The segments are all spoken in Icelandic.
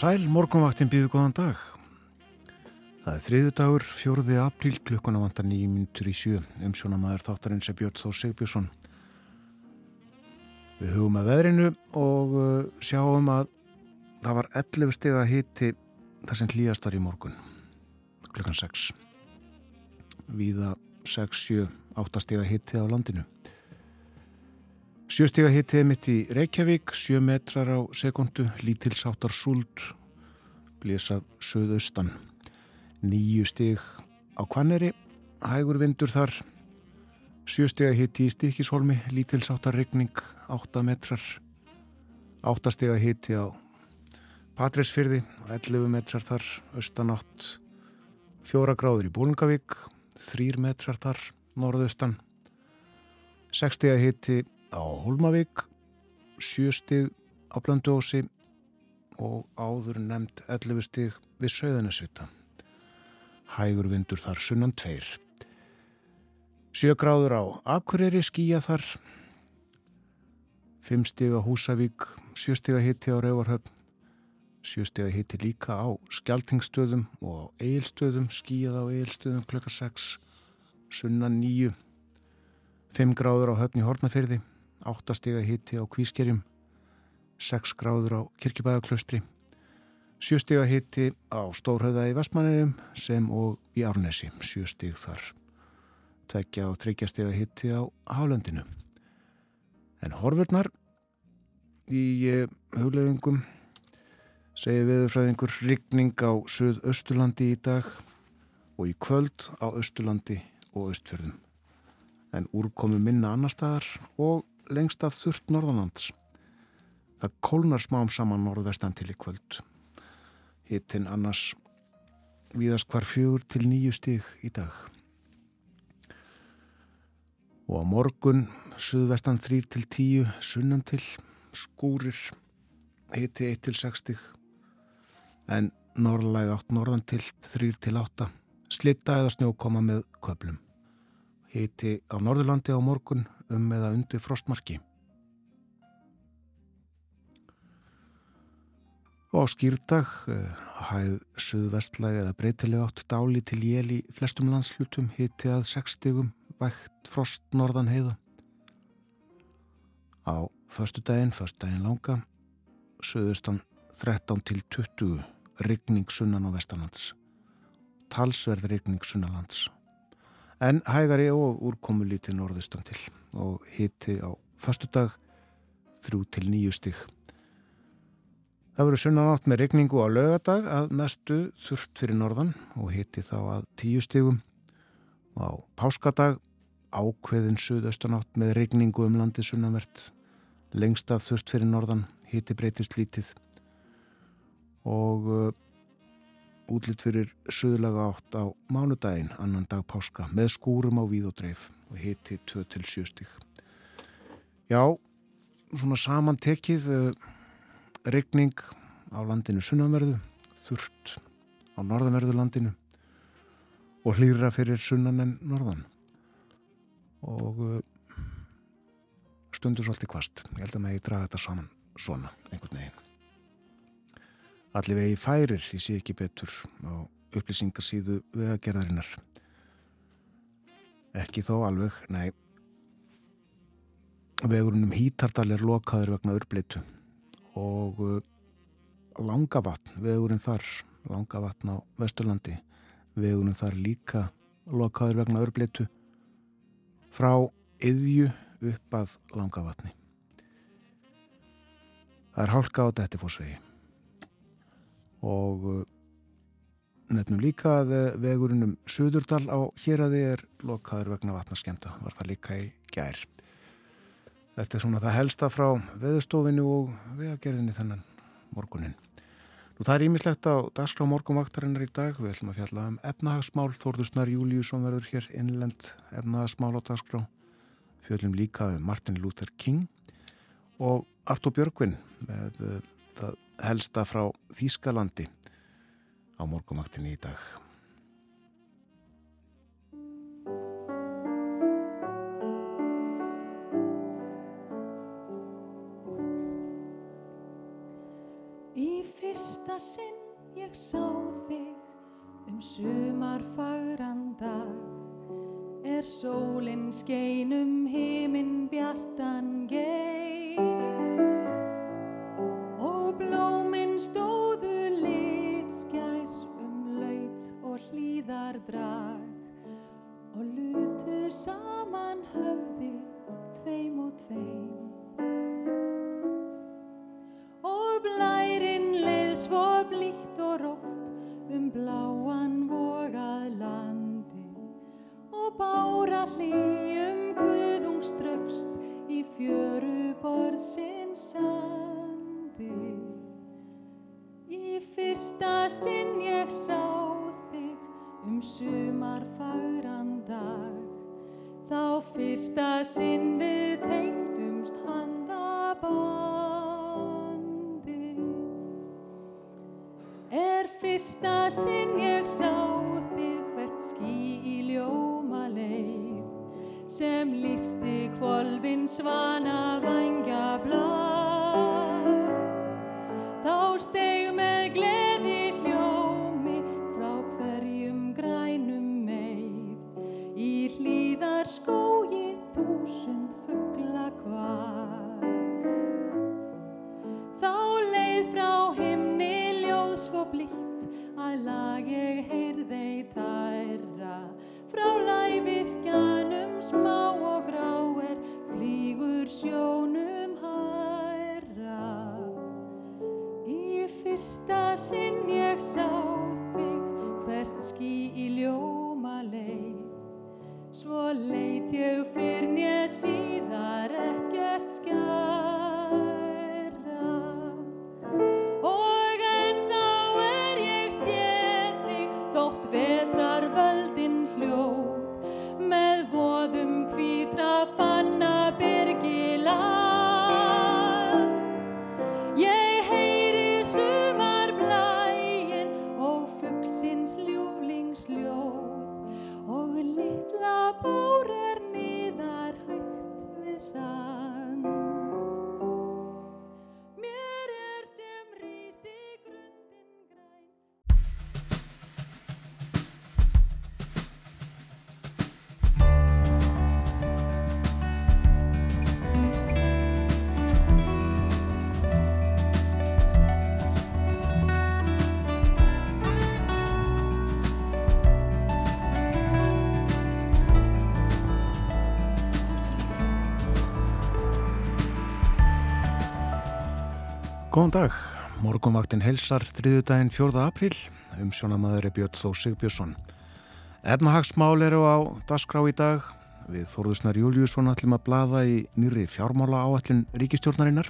sæl, morgunvaktin býðu góðan dag. Það er þriðu dagur, fjóruði apríl, klukkuna vantar nýjum minútur í sjö. Umsjónamaður þáttarins er Björn Þór Sigbjörnsson. Við hugum að veðrinu og uh, sjáum að það var 11 steg að hiti þar sem hlýjast var í morgun, klukkan 6. Víða 6, 7, 8 steg að hiti á landinu. Sjöstiga hittið mitt í Reykjavík, sjö metrar á sekundu, lítilsáttar súld, blés af söðaustan. Nýju stig á Kvanneri, hægur vindur þar. Sjöstiga hitti í Stíkisholmi, lítilsáttar regning, átta metrar. Áttastiga hitti á Patræsfyrði, 11 metrar þar, austanátt. Fjóra gráður í Bólungavík, þrýr metrar þar, norðaustan. Sekstiga hitti á Hólmavík, sjöstig á Blöndósi og áður nefnd 11 stig við Söðunarsvita. Hægur vindur þar sunnan tveir. Sjögráður á Akureyri skýja þar, fimm stig á Húsavík, sjöstig að hitti á Rauvarhöfn, sjöstig að hitti líka á Skjaltingstöðum og á Eilstöðum, skýjað á Eilstöðum klukka 6, sunnan 9, 5 gráður á Höfni Hortnafyrði, 8 stiga hitti á Kvískerjum, 6 gráður á Kirkjubæðaklaustri, 7 stiga hitti á Stórhauða í Vestmanniðum sem og í Árnesi, 7 stig þar. Tveggja á 3 stiga hitti á Hálendinu. En horfurnar í eh, hugleðingum segir viðurfræðingur rigning á Suðausturlandi í dag og í kvöld á Östurlandi og Östfjörðum. En úrkomi minna annar staðar og lengst af þurft norðanlands. Það kólnar smám saman norðvestan til í kvöld. Hittinn annars viðast hvar fjögur til nýju stíg í dag. Og á morgun suðvestan þrýr til tíu, sunnan til, skúrir, hitti 1 til 6 stíg. En norðlæg átt norðan til, þrýr til 8, slitta eða snjókoma með köplum. Hitti á Norðurlandi á morgun um eða undir frostmarki. Og á skýrdag eh, hæð suðvestlæg eða breytileg átt dáli til jél í flestum landslutum hitti að 6 stigum vægt frost norðan heiða. Á förstu daginn, förstu daginn langa, suðustan 13 til 20 rigning sunnan á vestanlands. Talsverð rigning sunnanlands. En hægari og úrkomu lítið norðustan til og hitti á fastu dag þrjú til nýju stig. Það verður sunnanátt með regningu á lögadag að mestu þurft fyrir norðan og hitti þá að tíu stigum og á páskadag ákveðin suðaustanátt með regningu um landi sunnavert lengst af þurft fyrir norðan hitti breytist lítið og útlitt fyrir suðlaga átt á mánudaginn annan dag páska með skúrum á víð og dreif og hiti 2-7 stík. Já, svona samantekið uh, regning á landinu sunnanverðu, þurft á norðanverðu landinu og hlýra fyrir sunnan en norðan og uh, stundur svolítið kvast. Ég held að maður draga þetta saman svona, einhvern veginn. Allir vegi færir, ég sé ekki betur á upplýsingarsíðu vegagerðarinnar. Ekki þó alveg, nei. Vegurinn um Hítardal er lokaður vegna örbleitu og uh, Langavatn, vegurinn þar, Langavatn á Vesturlandi, vegurinn þar líka lokaður vegna örbleitu frá yðju upp að Langavatni. Það er hálka á þetta fórsvegi og uh, nefnum líka að uh, vegurinn um Suðurdal á Hjeraði er lokaður vegna vatnaskemta, var það líka í gær. Þetta er svona það helsta frá veðustofinu og vegagerðinni þennan morgunin. Nú það er ímislegt á dagskrá morgumvaktarinnar í dag. Við ætlum að fjalla um efnahagsmál. Þórðusnar Júliusson verður hér innlend efnahagsmál á dagskrá. Fjöldum líka um Martin Luther King og Artur Björgvin með uh, það helsta frá Þýskalandi á morgumaktinni í dag. Í fyrsta sinn ég sá þig um sumar fagrandag er sólinn skeinum heiminn bjartan geir Góðan dag, morgunvaktin helsar þriðudaginn 4. apríl, um sjónamaður er Björn Þó Sigbjörnsson. Efnahagsmál eru á dasgrá í dag, við Þórðusnar Júliusson ætlum að blaða í nýri fjármála áallin ríkistjórnarinnar.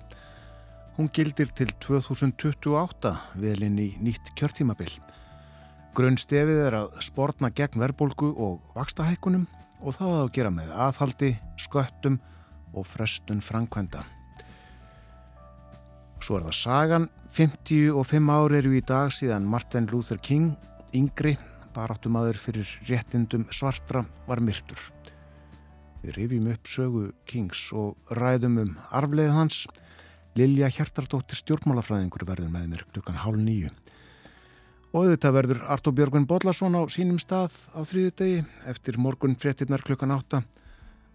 Hún gildir til 2028 velinn í nýtt kjörtímabil. Grunnstefið er að sportna gegn verbolgu og vakstahækkunum og það að gera með aðhaldi, sköttum og frestun framkvæmda. Svo er það sagan, 55 ári eru í dag síðan Martin Luther King, yngri, baráttumadur fyrir réttindum svartra, var myrtur. Við rifjum upp sögu Kings og ræðum um arfleið hans. Lilja Hjartardóttir stjórnmálafræðingur verður með mér klukkan hálf nýju. Og þetta verður Artur Björgvin Bodlason á sínum stað á þrýðu degi eftir morgun fréttinnar klukkan átta.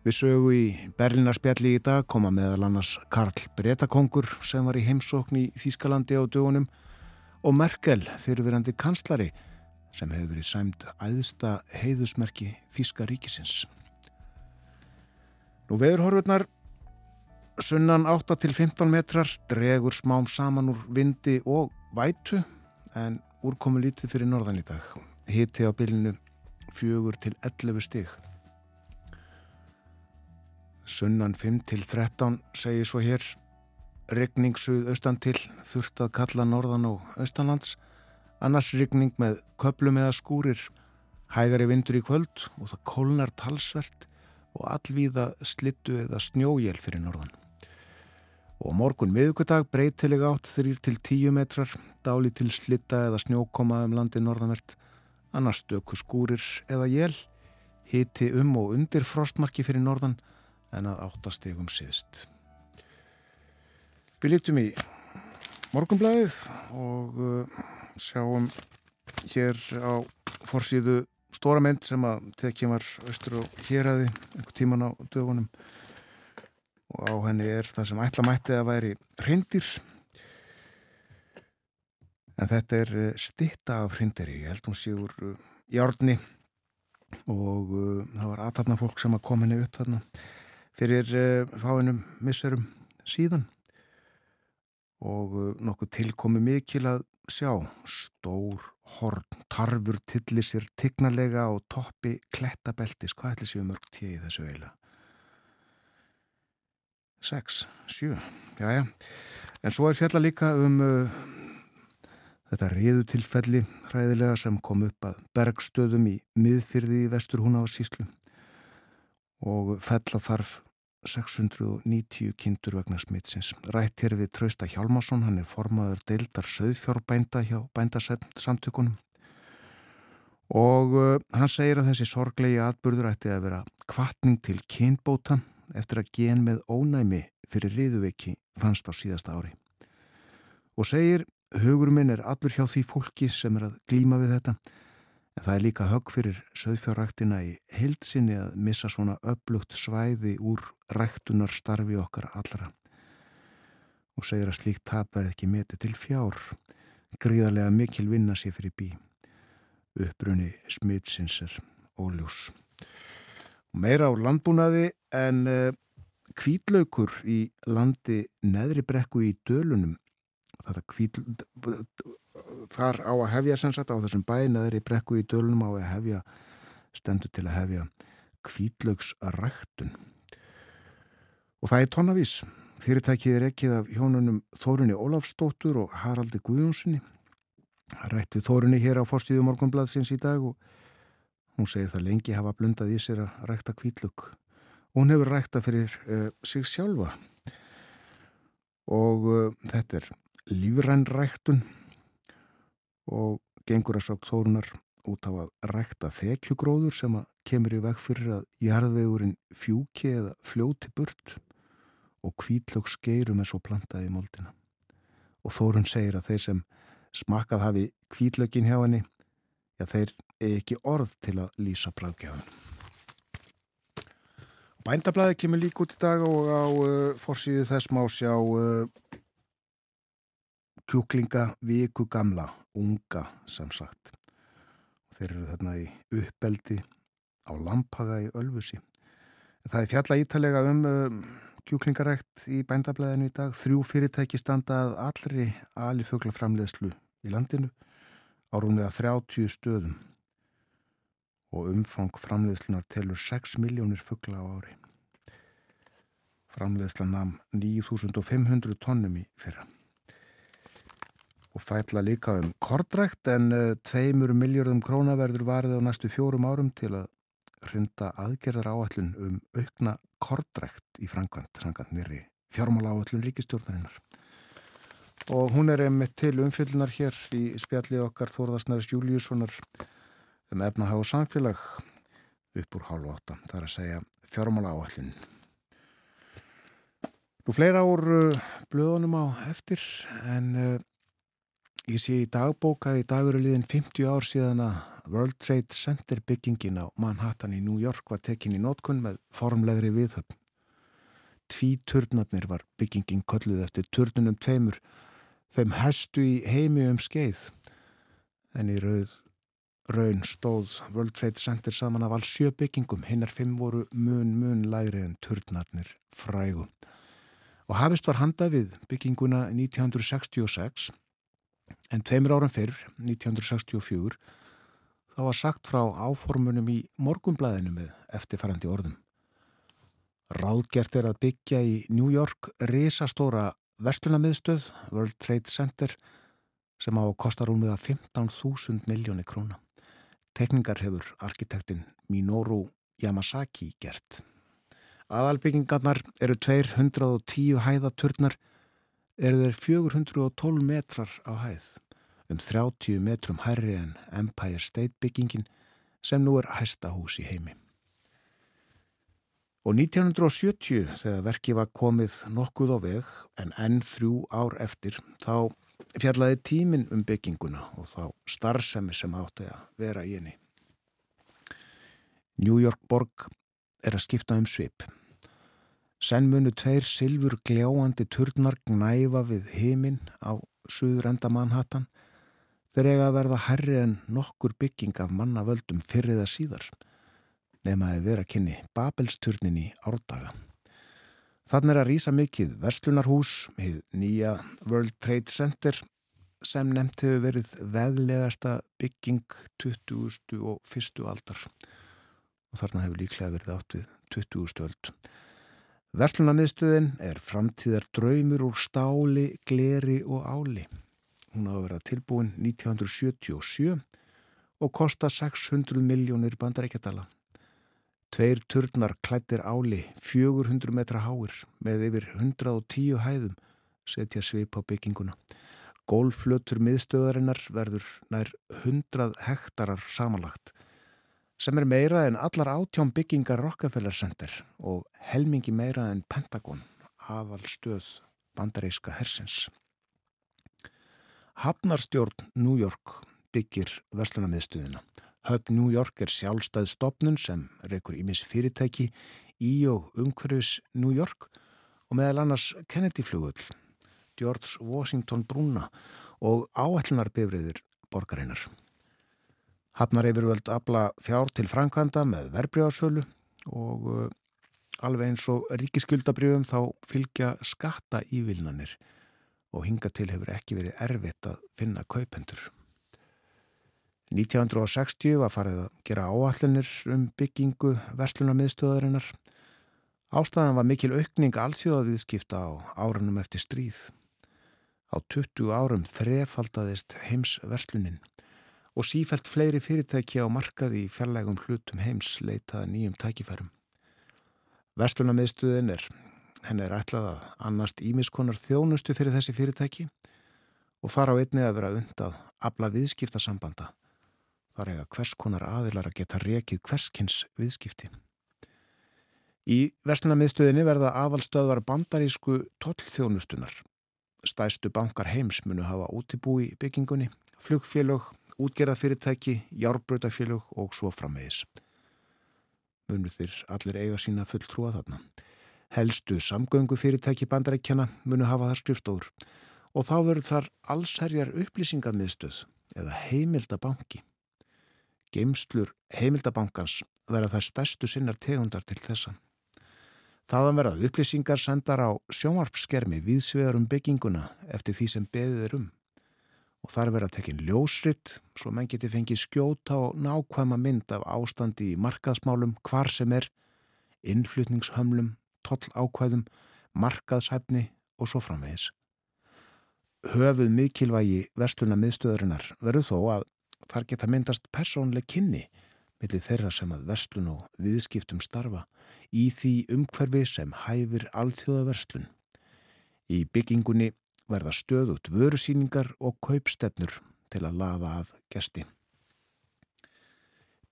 Við sögu í Berlinarspjalli í dag koma meðal annars Karl Bretakongur sem var í heimsókn í Þýskalandi á dögunum og Merkel fyrirverandi kanslari sem hefur verið sæmt æðsta heiðusmerki Þýska ríkisins. Nú veðurhorfurnar sunnan 8 til 15 metrar dregur smám saman úr vindi og vætu en úrkomu lítið fyrir norðan í dag. Hitti á bylinu 4 til 11 stig. Sunnan 5 til 13 segir svo hér. Regning suð austan til þurft að kalla norðan og austanlands. Annars regning með köplum eða skúrir. Hægari vindur í kvöld og það kólnar talsvert og allvíða slittu eða snjójél fyrir norðan. Og morgun miðugudag breytileg átt 3 til 10 metrar, dáli til slitta eða snjókoma um landi norðanvert, annars stöku skúrir eða jél, hiti um og undir frostmarki fyrir norðan en að áttastegum síðst. Við líftum í morgumblæðið og uh, sjáum hér á forsýðu stóra mynd sem að tekjum var austur og hér aði einhver tíman á dögunum. Og á henni er það sem ætla mætti að væri hrindir en þetta er uh, stitta af hrinderi, ég held hún séur uh, járni og það var aðtapna fólk sem að koma henni upp þarna fyrir uh, fáinum misserum síðan. Og uh, nokkuð tilkomi mikil að sjá. Stór horn, tarfur tillir sér tignarlega og toppi klettabeltis, hvað ætli séu mörg tíu í þessu eila? 6, 7, já já. En svo er fjalla líka um uh, þetta riðutilfelli hræðilega sem kom upp að bergstöðum í miðfyrði í vestur húna á síslu og fella þarf 690 kindur vegna smitsins. Rætt hér við Trausta Hjálmarsson, hann er formaður deildar söðfjárbænda hjá bændasamtökunum. Og uh, hann segir að þessi sorglegi atbyrður ætti að vera kvartning til kynbóta eftir að gen með ónæmi fyrir riðuveiki fannst á síðasta ári. Og segir hugur minn er allur hjá því fólki sem er að glíma við þetta en það er líka högg fyrir söðfjárræktina í heilsinni að missa svona upplugt svæði úr ræktunar starfi okkar allra. Og segir að slíkt tap er ekki metið til fjár. Gríðarlega mikil vinna sér fyrir bí. Uppbrunni smitsins er óljós. Meira á landbúnaði en kvítlaukur í landi neðri brekku í dölunum. Þetta kvítl þar á að hefja sem sagt á þessum bænaðri brekku í dölunum á að hefja stendur til að hefja kvítlaugsræktun og það er tonnavís fyrirtækið er ekkið af hjónunum Þórunni Ólafstóttur og Haraldi Guðjónssoni rætt við Þórunni hér á fórstíðu morgunbladsins í dag og hún segir það lengi hafa blundað í sér að rækta kvítlaug hún hefur rækta fyrir uh, sig sjálfa. Og uh, þetta er lífrænræktun og gengur að sók þórunar út á að rækta þekjugróður sem að kemur í veg fyrir að jarðvegurinn fjúki eða fljóti burt og kvítlög skeirum er svo plantaði í moldina. Og þórun segir að þeir sem smakað hafi kvítlögin hjá henni, já þeir er ekki orð til að lýsa bræðgjáðan. Bændablaði kemur líka út í dag og á uh, fórsíðu þess má sjá uh, kjúklinga viku gamla, unga sem sagt. Þeir eru þarna í uppbeldi á Lampaga í Ölfusi. Það er fjalla ítalega um uh, kjúklingarækt í bændablaðinu í dag. Þrjú fyrirtæki standað allri aliföglaframleðslu í landinu á rúmlega 30 stöðum og umfang framleiðslunar telur 6 miljónir fuggla á ári. Framleiðslan namn 9500 tónnum í fyrra. Og fætla líka um kortrækt en uh, tveimur miljardum króna verður varðið á næstu fjórum árum til að hrinda aðgerðar áallun um aukna kortrækt í Frankvænt, Frankvænt nýri fjármála áallun ríkistjórnarinnar. Og hún er einmitt til umfyllunar hér í spjalli okkar Þórðarsnæris Júliussonar um efnahag og samfélag upp úr hálf átta. Það er að segja fjármála áallin. Nú fleira úr uh, blöðunum á eftir en uh, ég sé í dagbóka í dagurliðin 50 ár síðan að World Trade Center byggingin á Manhattan í New York var tekin í nótkunn með formleðri viðhöfn. Tví turnarnir var byggingin kolluð eftir turnunum tveimur þeim hestu í heimi um skeið en í rauð raun stóð World Trade Center saman af alls sjö byggingum, hinnar fimm voru mun mun læri en turnarnir frægu. Og hafist var handa við bygginguna 1966 en tveimur áram fyrr, 1964, þá var sagt frá áformunum í morgumblæðinu með eftirfærandi orðum. Ráðgert er að byggja í New York risastóra vestlunamiðstöð, World Trade Center, sem á að kosta rúmlega 15.000 miljóni króna. Tekningar hefur arkitektin Minoru Yamasaki gert. Aðalbyggingarnar eru 210 hæðaturnar, eru þeir 412 metrar á hæð, um 30 metrum hærri en Empire State byggingin sem nú er hæsta hús í heimi. Og 1970 þegar verkið var komið nokkuð á veg en enn þrjú ár eftir þá fjallaði tímin um bygginguna og þá starfsemi sem átti að vera í henni. New York borg er að skipta um svip. Senn munu tveir silfur gljáandi turnar gnæfa við heiminn á suður enda Manhattan þeir eiga að verða herri en nokkur bygging af mannavöldum fyrriða síðar nefnaði vera kynni Babelsturnin í árdaga. Þannig er að rýsa mikið Vestlunarhús, hið nýja World Trade Center sem nefnt hefur verið veglegasta bygging 20. og 1. aldar og þarna hefur líklega verið átt við 20. öld. Verslunarmiðstöðin er framtíðar draumur úr stáli, gleri og áli. Hún að vera tilbúin 1977 og kosta 600 miljónir bandarækjadala. Tveir turnar klættir áli, 400 metra háir með yfir 110 hæðum setja svip á bygginguna. Gólflötur miðstöðarinnar verður nær 100 hektarar samanlagt sem er meira en allar átjón byggingar Rockefeller Center og helmingi meira en Pentagon, aðal stöð bandaríska hersins. Hafnarstjórn New York byggir Vestlunamiðstöðina. Hub New York er sjálfstæð stopnun sem reykur ímis fyrirtæki í og umhverfis New York og meðal annars Kennedy flugull, George Washington brúna og áætlunarbyrðir borgarinnar. Hafnar yfirvöld abla fjár til Frankvanda með verbreyfarsölu og uh, alveg eins og ríkiskyldabrjöfum þá fylgja skatta ívilnanir og hinga til hefur ekki verið erfitt að finna kaupendur. 1960 var farið að gera áallinir um byggingu verslunarmiðstöðarinnar. Ástæðan var mikil aukning allsjóðaviðskipta á árunum eftir stríð. Á 20 árum þrefaldaðist heims verslunin og sífælt fleiri fyrirtæki á markaði í fjarlægum hlutum heims leitaða nýjum tækifærum. Verslunarmiðstöðin er, henn er ætlað að annast ímiskonar þjónustu fyrir þessi fyrirtæki og þar á einni að vera undað abla viðskiptasambanda þar eiga hvers konar aðilar að geta rekið hverskins viðskipti. Í verslunarmiðstöðinni verða aðalstöðvar bandarísku tollþjónustunar. Stæstu bankar heims munu hafa útibúi byggingunni, flugfélög, útgerðafyrirtæki, járbrötafélög og svo framvegis. Munu þér allir eiga sína fulltrúa þarna. Helstu samgöngufyrirtæki bandaríkjana munu hafa það skrifstóður og þá verður þar allsherjar upplýsingamiðstöð eða heimildabanki. Geimslur heimildabankans verða þær stærstu sinnar tegundar til þessa. Þaðan verða upplýsingar sendar á sjónvarpskermi viðsvegar um bygginguna eftir því sem beðið er um. Og þar verða tekin ljósritt svo menn geti fengið skjóta og nákvæma mynd af ástandi í markaðsmálum hvar sem er, innflutningshömlum, toll ákvæðum, markaðshæfni og svo framvegis. Höfuð mikilvægi versluna miðstöðurinnar verður þó að þar geta myndast persónleg kynni millir þeirra sem að verslun og viðskiptum starfa í því umhverfi sem hæfir alþjóðaverslun. Í byggingunni verða stöðut vörusýningar og kaupstefnur til að laða af gesti.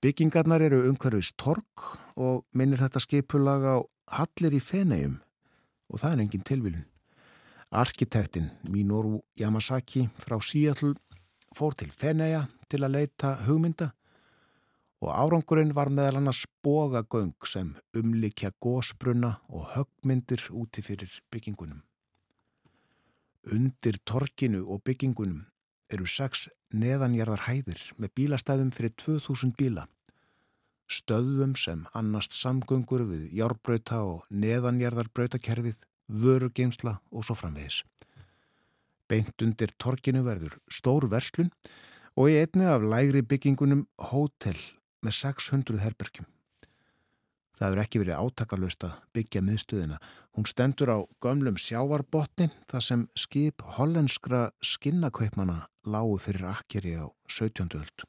Byggingarnar eru umhverfis tork og minnir þetta skipulag á Hallir í Fenegjum og það er engin tilvílun. Arkitektin Minoru Yamasaki frá Seattle fór til Feneja til að leita hugmynda og árangurinn var meðal annars bógagöng sem umlikja gósbrunna og höggmyndir úti fyrir byggingunum. Undir torkinu og byggingunum eru sex neðanjarðar hæðir með bílastæðum fyrir 2000 bíla. Stöðum sem annast samgöngur við járbrauta og neðanjarðar brautakerfið, vörugeimsla og svo framvegis. Beint undir torkinu verður stór verslun og í einni af lægri byggingunum hótel með 600 herbergjum. Það hefur ekki verið átakalust að byggja miðstöðina. Hún stendur á gömlum sjávarbotni þar sem skip hollenskra skinnakaupmana lágu fyrir akkeri á 17. öld.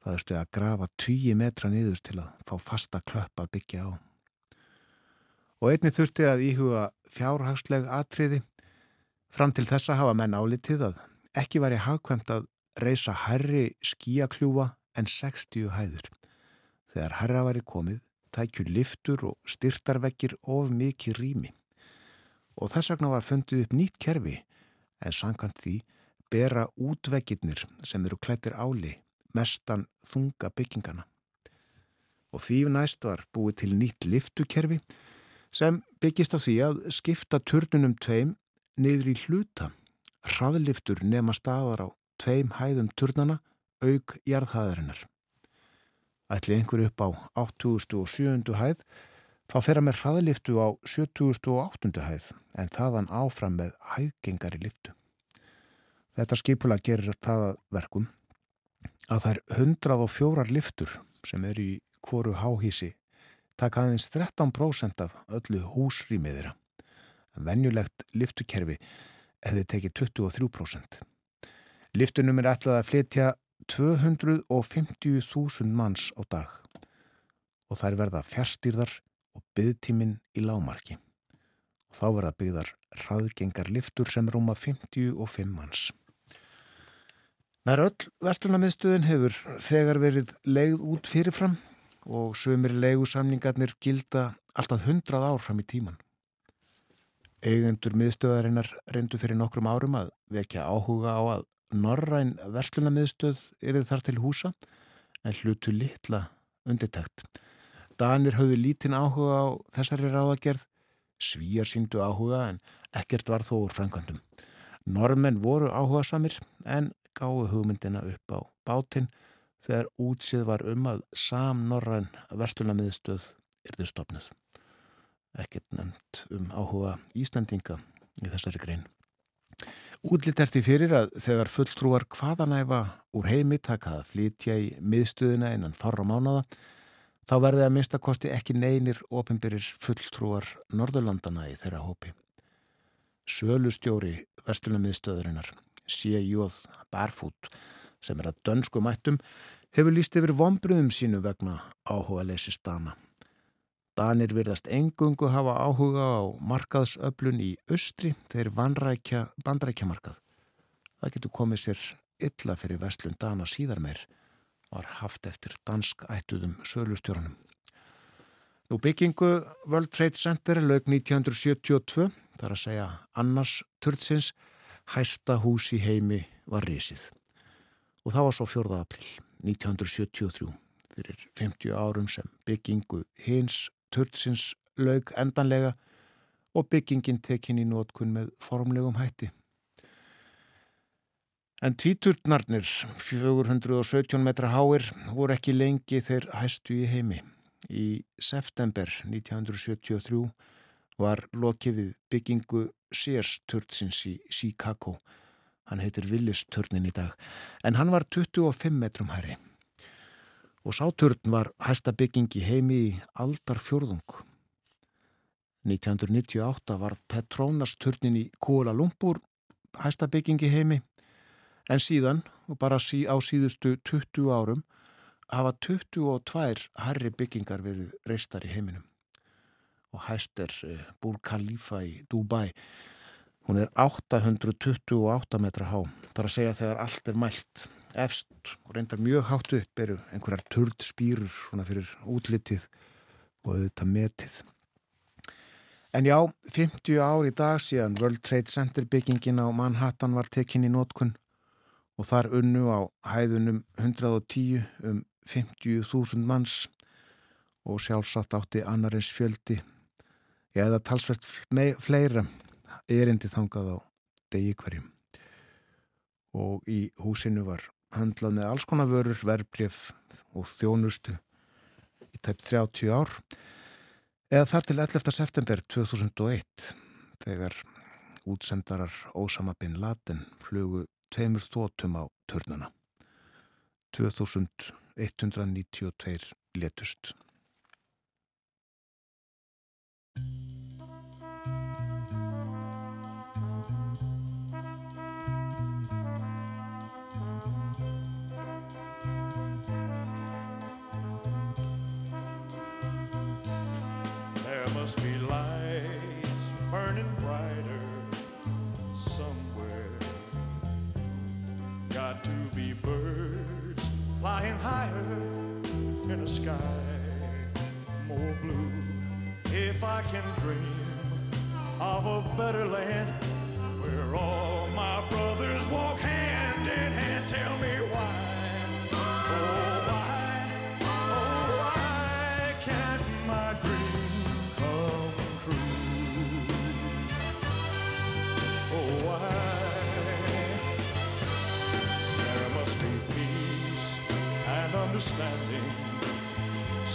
Það er stuð að grafa 20 metra niður til að fá fasta klöpp að byggja á. Og einni þurfti að íhuga fjárhagsleg atriði. Fram til þessa hafa menn álitið að ekki var í hagkvæmt að reysa herri skíakljúa en 60 hæður. Þegar herra var í komið tækju liftur og styrtarvekkir of mikið rými. Og þess vegna var fundið upp nýtt kerfi en sankant því bera útveggirnir sem eru klættir áli mestan þunga byggingana. Og því næst var búið til nýtt liftukerfi sem byggist á því að skipta turnunum tveim niður í hluta. Hraðliftur nema staðar á tveim hæðum turnana auk jarðhæðarinnar. Ætli einhver upp á 8.700 hæð þá fer að með hraðliftu á 7.800 hæð en þaðan áfram með hægengari liftu. Þetta skipula gerir það verkum að er 104 liftur sem er í kóru háhísi taka aðeins 13% af öllu húsrýmiðira. Venjulegt liftukerfi hefði tekið 23%. Liftunum er ætlað að flytja 250.000 manns á dag og þær verða fjárstýrðar og byggtíminn í lámarki. Og þá verða byggðar hraðgengar liftur sem rúma 55 manns. Nær öll vestlunamiðstöðin hefur þegar verið leið út fyrirfram og sömur leigusamningarnir gilda alltaf hundrað ár fram í tíman. Eigendur miðstöðarinnar reyndu fyrir nokkrum árum að vekja áhuga á að norræn verslunamiðstöð erið þar til húsa en hlutu litla undirtækt. Danir höfðu lítinn áhuga á þessari ráðagerð, svíjar síndu áhuga en ekkert var þó úr frænkvöndum. Normenn voru áhuga samir en gáðu hugmyndina upp á bátinn þegar útsið var um að samnorræn verslunamiðstöð erði stopnud. Ekkert nefnt um áhuga Íslandinga í þessari grein. Útlitt er því fyrir að þegar fulltrúar hvaðanæfa úr heimi taka að flytja í miðstöðina innan farra mánada þá verði að minnstakosti ekki neynir ofinbyrir fulltrúar Norðurlandana í þeirra hópi. Sölustjóri verslunamiðstöðurinnar C.J. Barfoot sem er að dönsku mættum hefur líst yfir vonbröðum sínu vegna áhuga leysist dana. Danir virðast engungu hafa áhuga á markaðsöflun í austri þegar vanrækja bandrækjamarkað. Það getur komið sér illa fyrir vestlun Dana síðar meir var haft eftir dansk ættuðum sölustjórnum. Nú byggingu World Trade Center lög 1972, þar að segja annars törtsins, hæsta hús í heimi var risið. Og það var svo 4. april 1973, fyrir 50 árum sem byggingu hins törtsins lög endanlega og byggingin tekin í nótkunn með formlegum hætti. En tvíturnarnir, 417 metra háir, voru ekki lengi þeir hæstu í heimi. Í september 1973 var lokið við byggingu Sears turtsins í Chicago. Hann heitir Willis turnin í dag, en hann var 25 metrum hæri. Og sáturn var hæsta bygging í heimi í aldar fjörðung. 1998 var Petronas turnin í Kuala Lumpur hæsta bygging í heimi En síðan, og bara sí, á síðustu 20 árum, hafa 22 herri byggingar verið reistar í heiminum. Og hæst er eh, Búr Khalifa í Dubai. Hún er 828 metra há. Það er að segja þegar allt er mælt efst og reyndar mjög hátt upp eru einhverjar törd spýrur svona fyrir útlitið og auðvitað metið. En já, 50 ár í dag síðan World Trade Center byggingin á Manhattan var tekinn í nótkunn og þar unnu á hæðunum 110 um 50.000 manns og sjálfsagt átti annarins fjöldi eða talsvert fleira erindi þangað á degi hverjum og í húsinu var handlað með alls konar vörur, verbreyf og þjónustu í tæpt 30 ár eða þar til 11. september 2001 þegar útsendarar Ósama bin Laden flugu tveimur þótum á törnana. 2192 letust. Sky more blue. If I can dream of a better land where all my brothers walk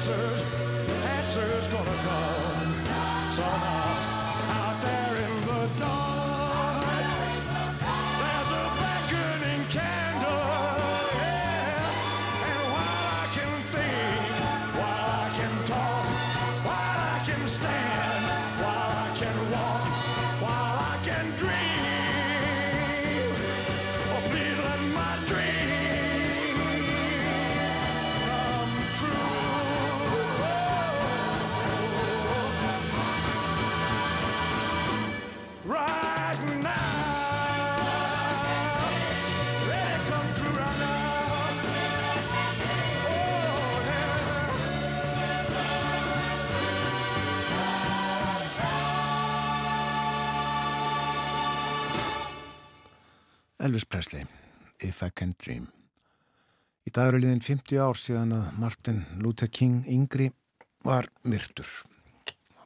answers, answers gonna come somehow. Elvis Presley, If I Can Dream. Í dag eru liðin 50 ár síðan að Martin Luther King yngri var myrtur.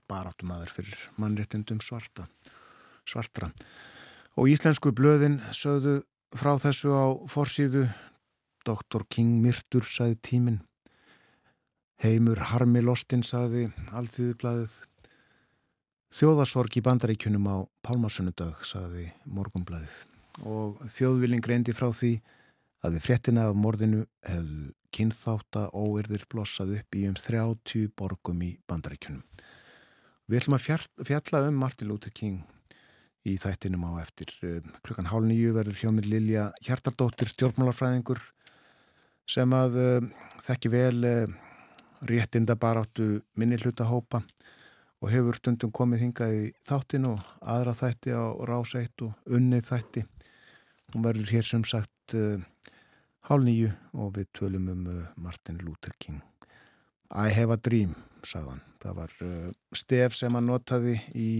Baráttum aður fyrir mannréttindum svarta, svartra. Og íslensku blöðin sögðu frá þessu á forsýðu Dr. King myrtur, saði tíminn. Heimur Harmi Lostin, saði Alþýðublaðið. Þjóðarsorg í bandaríkunum á Pálmarsunnudag, saði Morgunblaðið. Og þjóðvilling reyndi frá því að við fréttina af morðinu hefðu kynþáta óerðir blossað upp í um 30 borgum í bandaríkunum. Við ætlum að fjall- fjalla um Martin Luther King í þættinum á eftir. Eh, Klukkan hálf nýju verður hjá mér Lilja Hjartardóttir, stjórnmálarfræðingur sem að uh, þekki vel uh, réttinda baráttu minni hlutahópa og hefur stundum komið hingað í þáttin og aðra þætti á rás eitt og unnið þætti. Hún verður hér sem sagt uh, hálf nýju og við tölum um uh, Martin Luther King. I have a dream, sagðan. Það var uh, stef sem hann notaði í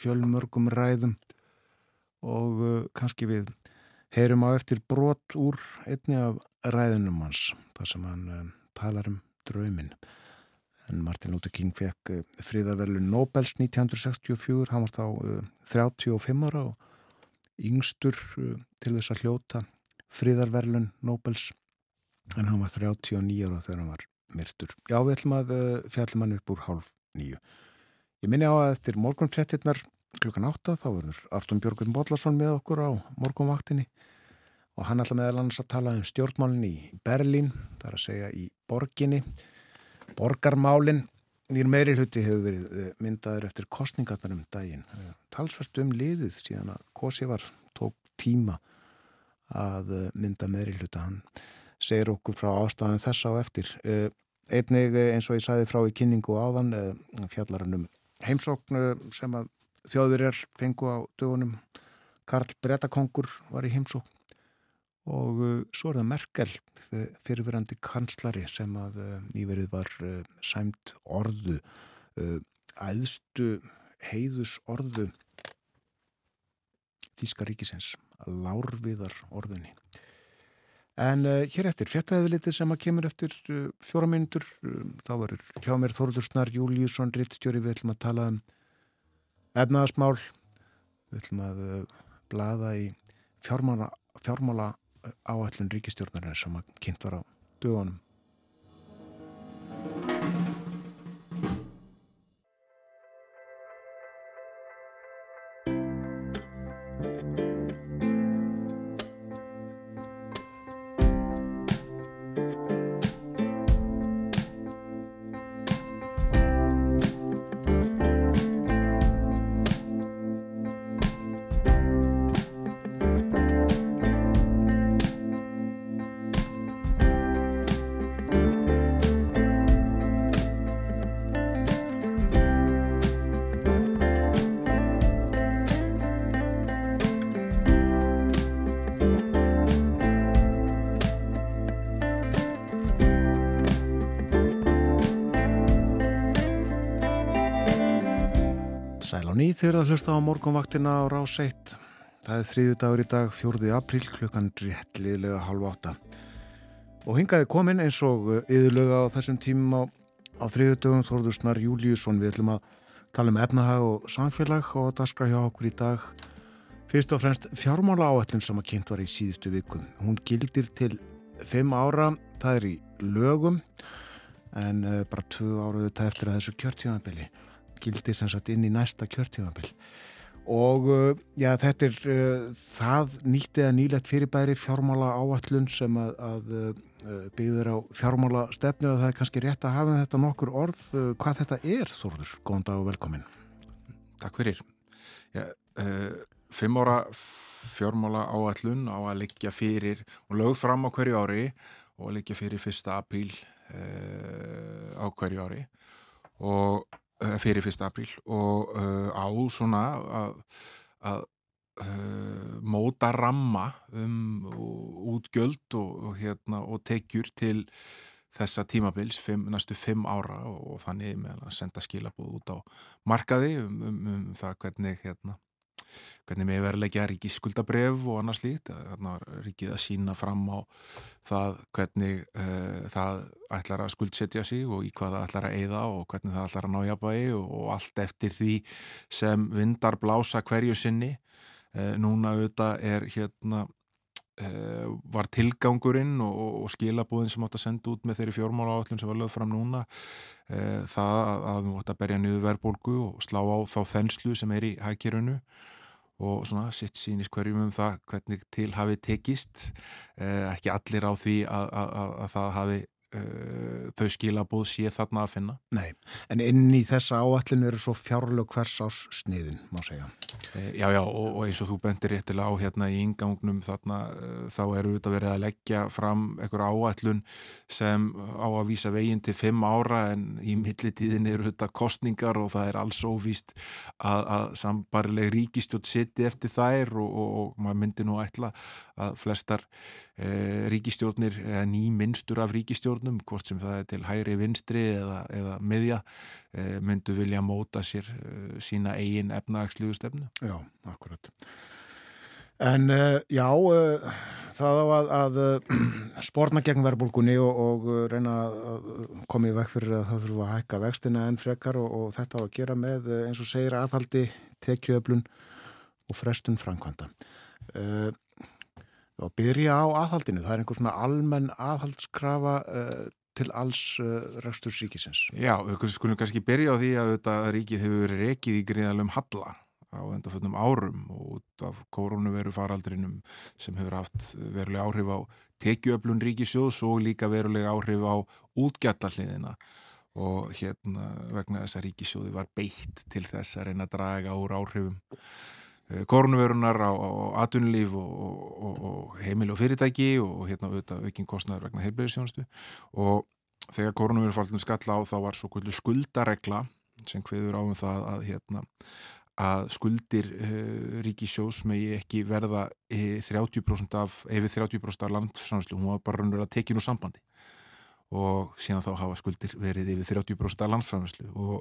fjölmörgum ræðum og kannski við heyrum á eftir brot úr einni af ræðunum hans, þar sem hann talar um drauminn. En Martin Luther King fekk fríðarverlu Nobels 1964, hann var þá uh, 35 ára og yngstur uh, til þess að hljóta fríðarverlun Nobels, en hann var 39 ára þegar hann var myrtur. Já, við ætlum að uh, fjallum hann upp úr hálf nýju. Ég minni á að eftir morgunfrettinnar klukkan átta þá verður Artun Björgun Bodlason með okkur á morgunvaktinni og hann ætla meðal annars að tala um stjórnmálinn í Berlín, það er að segja í borginni, borgarmálinn, nýr meiri hluti hefur verið eh, myndaður eftir kostningarnar um daginn. Eh, Talsvert um liðið síðan að Kosi var tók tíma að eh, mynda meiri hluta hann segir okkur frá ástæðan þess á eftir. Einnig eins og ég sagði frá í kynningu áðan fjallar hann um heimsókn eh, sem að þjóðverjar fengu á dögunum. Karl Bretakongur var í heimsókn og uh, svo er það Merkel fyrirverandi kanslari sem að uh, nýverið var uh, sæmt orðu æðstu heiðus orðu Þíska ríkisins lárviðar orðunni en uh, hér eftir fjettaði litið sem að kemur eftir uh, fjóra mínútur uh, þá verður hjá mér Þórður Snar Júliusson Rittstjóri, við ætlum að tala um efnaðasmál við ætlum að blada í fjármála, fjármála áallun ríkistjórnarinnar sem að kynnt var á dögunum. Ný þegar það hlusta á morgunvaktina á rás 1. Það er þriðu dagur í dag, 4. apríl, klukkan réttliðlega halv átta. Og hingaði komin eins og yðurlega á þessum tímum á, á þriðu dögum Þorður Snar Júliusson. Við ætlum að tala um efnahag og samfélag og daskra hjá okkur í dag. Fyrst og fremst fjármála áætlun sem að kynnt var í síðustu vikum. Hún gildir til 5 ára, það er í lögum, en uh, bara 2 áraðu þetta eftir að þessu kjörtíðanbili gildi sem sagt inn í næsta kjörtífambil og uh, já, þetta er uh, það nýtt eða nýlegt fyrirbæri fjármála áallun sem að, að uh, byggður á fjármála stefnu og það er kannski rétt að hafa þetta nokkur orð hvað þetta er Þorður, góðan dag og velkomin. Takk fyrir. Já, Fimm ára fjármála áallun á að leggja fyrir og lögð fram á hverju ári og að leggja fyrir fyrsta apríl á hverju ári. Og fyrir fyrsta apríl og uh, á svona að, uh, móta ramma um útgjöld og, og, hérna, og tekjur til þessa tímabils fimm, næstu fimm ára og, og þannig með að senda skilabóð út á markaði um, um, um það hvernig hérna hvernig með verðleikja ríkis skuldabref og annars lít, þannig að ríkið að sína fram á það hvernig uh, það ætlar að skuldsetja sig og í hvað það ætlar að eyða og hvernig það ætlar að nája bæi og, og allt eftir því sem vindar blása hverju sinni. Uh, núna auðvitað er hérna uh, var tilgangurinn og, og skilabúðin sem átt að senda út með þeirri fjármála áallun sem var lögð fram núna það að, þú átt að berja niður verðbólgu og slá á þá þenslu sem er í hækjörunu og svona sitt sínist hverjum um það hvernig til hafi tekist. Eh, ekki allir á því að, að, að, að það hafi uh, þau skilabóð sé þarna að finna? Nei, en inn í þessa áallin eru svo fjárlög hvers ás sniðin, má segja. Uh, Já, já, og, og eins og þú bendir réttilega á hérna í ingangnum þarna uh, þá eru þetta verið að leggja fram einhver áallun sem á að vísa veginn til fimm ára en í millitíðin eru þetta kostningar og það er alls óvíst að, að sambarileg ríkistjótt seti eftir þær og, og, og maður myndi nú ætla að flestar Eh, ríkistjórnir eða nýminstur af ríkistjórnum hvort sem það er til hægri vinstri eða, eða miðja eh, myndu vilja móta sér eh, sína eigin efnagsluðu stefnu. Já, akkurat. En já, það á að, að spórna gegn verðbólgunni og, og reyna að koma í vekk fyrir að það þurfa að hækka vextina en frekar og, og þetta á að gera með eins og segir aðhaldi, tekjöflun og frestun framkvæmda og byrja á aðhaldinu. Það er einhver svona almenn aðhaldskrafa uh, til alls uh, rækstursríkisins. Já, við skulum kannski byrja á því að þetta ríkið hefur rekið í gríðalum halla á endaföldum árum og út af koronaviru faraldrinum sem hefur haft veruleg áhrif á tekjuöflun ríkisjós og líka veruleg áhrif á útgjallarliðina og hérna vegna þess að ríkisjóði var beitt til þess að reyna að draga úr áhrifum Eh, koronavirunar á, á atvinnulíf og, og, og heimil og fyrirtæki og hérna auðvitað aukinn kostnæður vegna heilbæðisjónustu og þegar koronavirufaldunum skalla á þá var svo kvöldu skuldaregla sem hviður áum það að hérna að skuldir uh, ríkisjós megi ekki verða 30% af, ef 30% af landsamslu, hún var bara raunverið að tekja nú sambandi og síðan þá hafa skuldir verið yfir 30% af landsframherslu og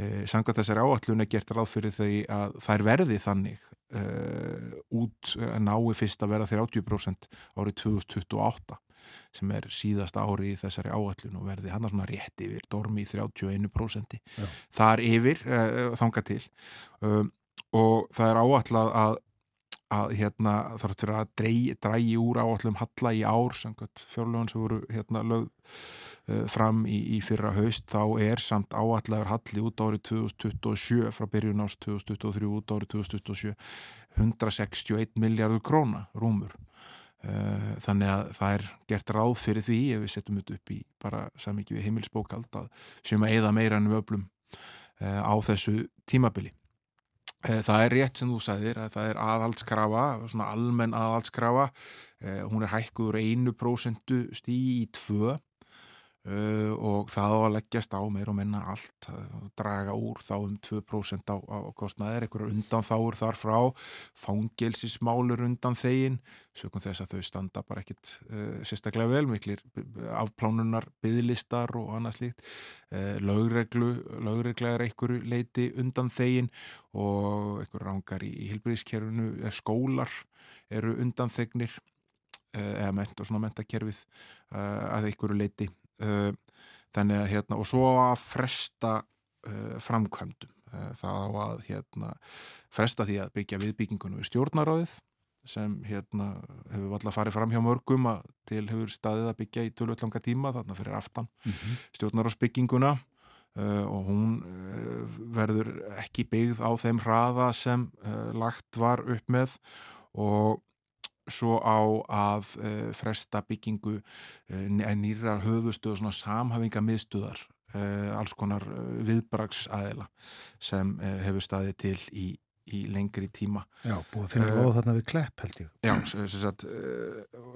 e, samkvæmt þessari áallun er gert ráð fyrir þau að þær verði þannig e, út að nái fyrst að verða 30% árið 2028 sem er síðast ári í þessari áallun og verði hann að svona rétt yfir dormi í 31% Já. þar yfir e, þanga til og það er áallad að að hérna þarf fyrir að drægi, úr áallum halla í ár fjárlögun sem voru hérna lögð uh, fram í, í fyrra haust þá er samt áallegar halli út árið 2027 frá byrjun árs 2023 út árið 2027 161 miljardur króna rúmur. Uh, þannig að það er gert ráð fyrir því ef við setjum þetta upp í bara samvikið við heimilsbókald sem að eða meira ennum öflum uh, á þessu tímabili það er rétt sem þú sagðir að það er aðhaldskrafa, svona almenn aðhaldskrafa, eh, hún er hækkuður 1% stíi í 2 Uh, og það á að leggjast á meir og menna allt, draga úr þá um 2% á, á kostnaðir einhverjar undan þáur þar frá fangelsismálur undan þegin sökum þess að þau standa bara ekkit uh, sérstaklega vel, miklir afplánunar, byðlistar og annað slíkt. Uh, lögregla er einhverju leiti undan þegin og einhverju rángar í, í hilbriðskerfinu, skólar eru undan þegnir eða ment og svona mentakerfið að einhverju leiti þannig að hérna og svo að fresta uh, framkvæmdum. Uh, það á að hérna fresta því að byggja viðbyggingunum við stjórnaráðið sem hérna hefur alltaf farið fram hjá mörgum að til hefur staðið að byggja í tölvöldlanga tíma þarna fyrir aftan mm -hmm. stjórnaráðsbygginguna og hún verður ekki byggð á þeim hraða sem lagt var upp með. Og svo á að uh, fresta byggingu uh, nýra höfustuð og svona samhafinga miðstuðar uh, alls konar viðbrags aðeila sem hefur staðið til í, í lengri tíma. Já, búið að finna loð þarna við klepp held ég. Já, sagt,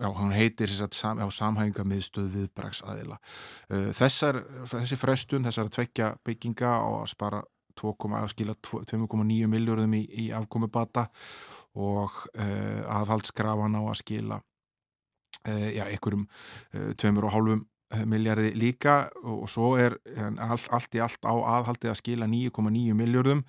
já hann heitir sagt, sam, samhafinga miðstuð viðbrags aðeila Þessar, þessi frestun, þessar tvekja bygginga á að spara 2,9 miljóðum í, í afkomubata og uh, aðhaldsgrafan á að skila uh, já, einhverjum uh, 2,5 miljardi líka og, og svo er all, allt í allt á aðhaldi að skila 9,9 miljóðum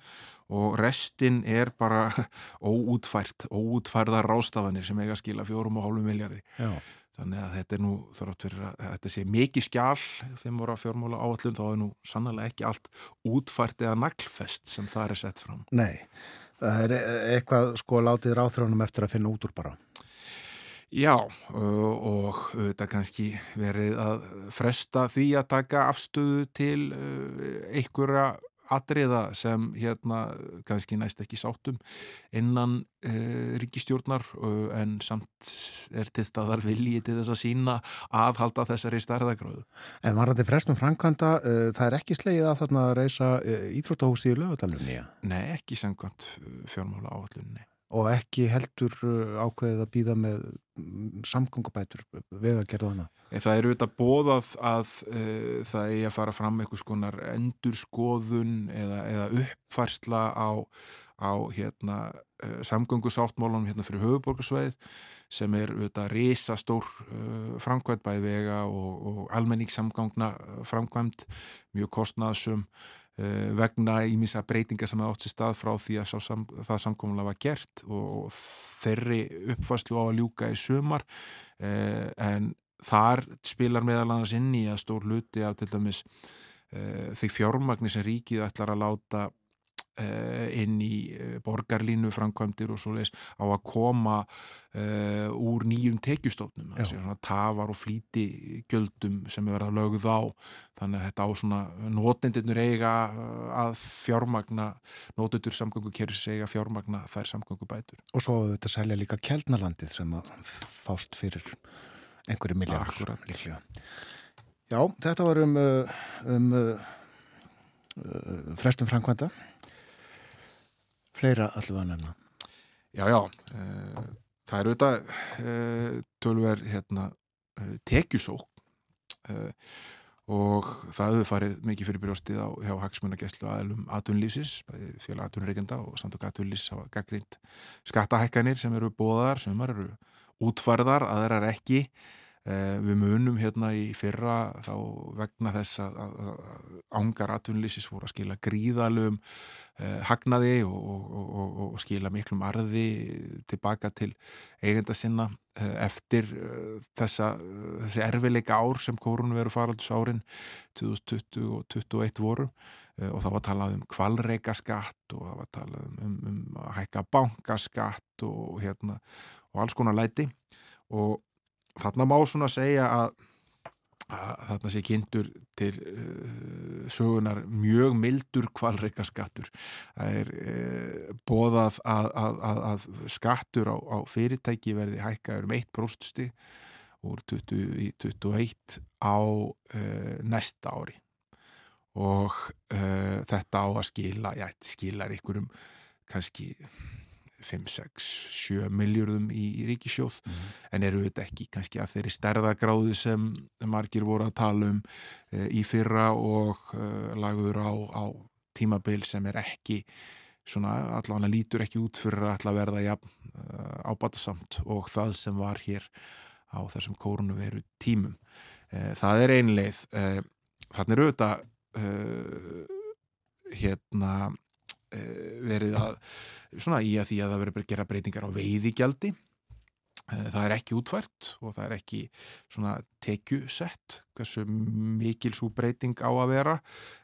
og restin er bara óútfært, óútfærðar rástafanir sem eiga að skila 4,5 miljardi. Já. Þannig að þetta er nú þarf fyrir að þetta sé mikið skjál voru að fjármála áallum þá er nú sannlega ekki allt útfært eða naglfest sem það er sett fram. Nei, það er eitthvað sko látið ráþránum eftir að finna út úr bara. Já og þetta kannski verið að fresta því að taka afstöðu til einhverja atriða sem hérna kannski næst ekki sátum innan uh, ríkistjórnar uh, en samt er til staðar viljið til þess að sína aðhalda þessari stærðagráðu. En var þetta frestum framkvæmda, uh, það er ekki slegið að þarna reysa íþróttahúsi í lögutalunni? Nei, ekki sangkvæmt fjármála áallunni og ekki heldur uh, ákveðið að býða með mm, samgöngubætur vegagerðana. Það eru auðvitað bóðað að uh, það eigi að fara fram eitthvað skonar endurskoðun eða, eða uppfarsla á, á hérna, uh, samgöngusáttmálunum hérna fyrir höfuborgarsveið sem er auðvitað risastór uh, framkvæmt bæði vega og, og almenningssamgangna framkvæmt, mjög kostnaðsum vegna ímins að breytinga sem hefði átt sér stað frá því að sam, það samkominlega var gert og þeirri uppfærslu á að ljúka í sumar. Eh, en þar spilar meðal annars inn í að stór luti af til dæmis eh, þeir fjármagnir sem ríkið ætlar að láta Eh, inn í eh, borgarlínu framkvæmdir og svo leiðis á að koma uh, úr nýjum tekjustofnum. Það sé svona tafar og flíti gjöldum sem er verið að lögð á. Þannig að þetta á svona nótendurnur eiga að fjármagna nótendur samgöngu kerir sig eiga fjármagna þær samgöngu bætur Og svo þetta selja líka Kjeldnalandið sem að fást fyrir einhverju miljardur líklega. Já, þetta var um, um uh, frestum framkvæmda fleira allavega nefna. Já, já, uh, það eru þetta uh, tölver hérna, uh, tekjusók og það hefur farið mikið fyrir brjóstið á hjá hagsmunagesslu aðlum aðtunlýsis, félag aðtunreikenda og samtök aðtunlýsis hafa gaggrínt skattahækkanir sem eru bóðar, sem eru útfarðar, aðrar ekki Eh, við munum hérna í fyrra þá vegna þess að, að, að ángar atvinnlýsis voru að skila gríðalum eh, hagnaði og, og, og, og skila miklum arði tilbaka til eigenda sinna eh, eftir eh, þessa, þessi erfileika ár sem korun veru faraldus árin 2020 og 2021 voru. Eh, og þá var talað um kvalreika skatt og það var talað um, um, um að hækka bankaskatt og hérna og alls konar læti. Og þarna má svona segja að, að þarna sé kynntur til uh, sögunar mjög mildur kvalreika skattur. Það er uh, bóðað að, að, að skattur á, á fyrirtæki verði hækkaður um 1% stig úr 20 í 21 á uh, næsta ári og þetta á að skila, já, þetta skilar ykkurum kannski 5, 6, 7 miljörðum í, í ríkisjóð Mhm. en eru þetta ekki kannski að þeirri stærðagráðu sem margir voru að tala um e, í fyrra og e, lagður á, á tímabil sem er ekki svona allavega lítur ekki út fyrir að að verða ja, ábatasamt og það sem var hér á þessum kórunu veru tímum. E, það er einleið. Þannig eru þetta hérna verið að svona í að því að það verður að gera breytingar á veiðigjaldi. Eh, það er ekki útvært og það er ekki svona tekjusett hversu mikil svo breyting á að vera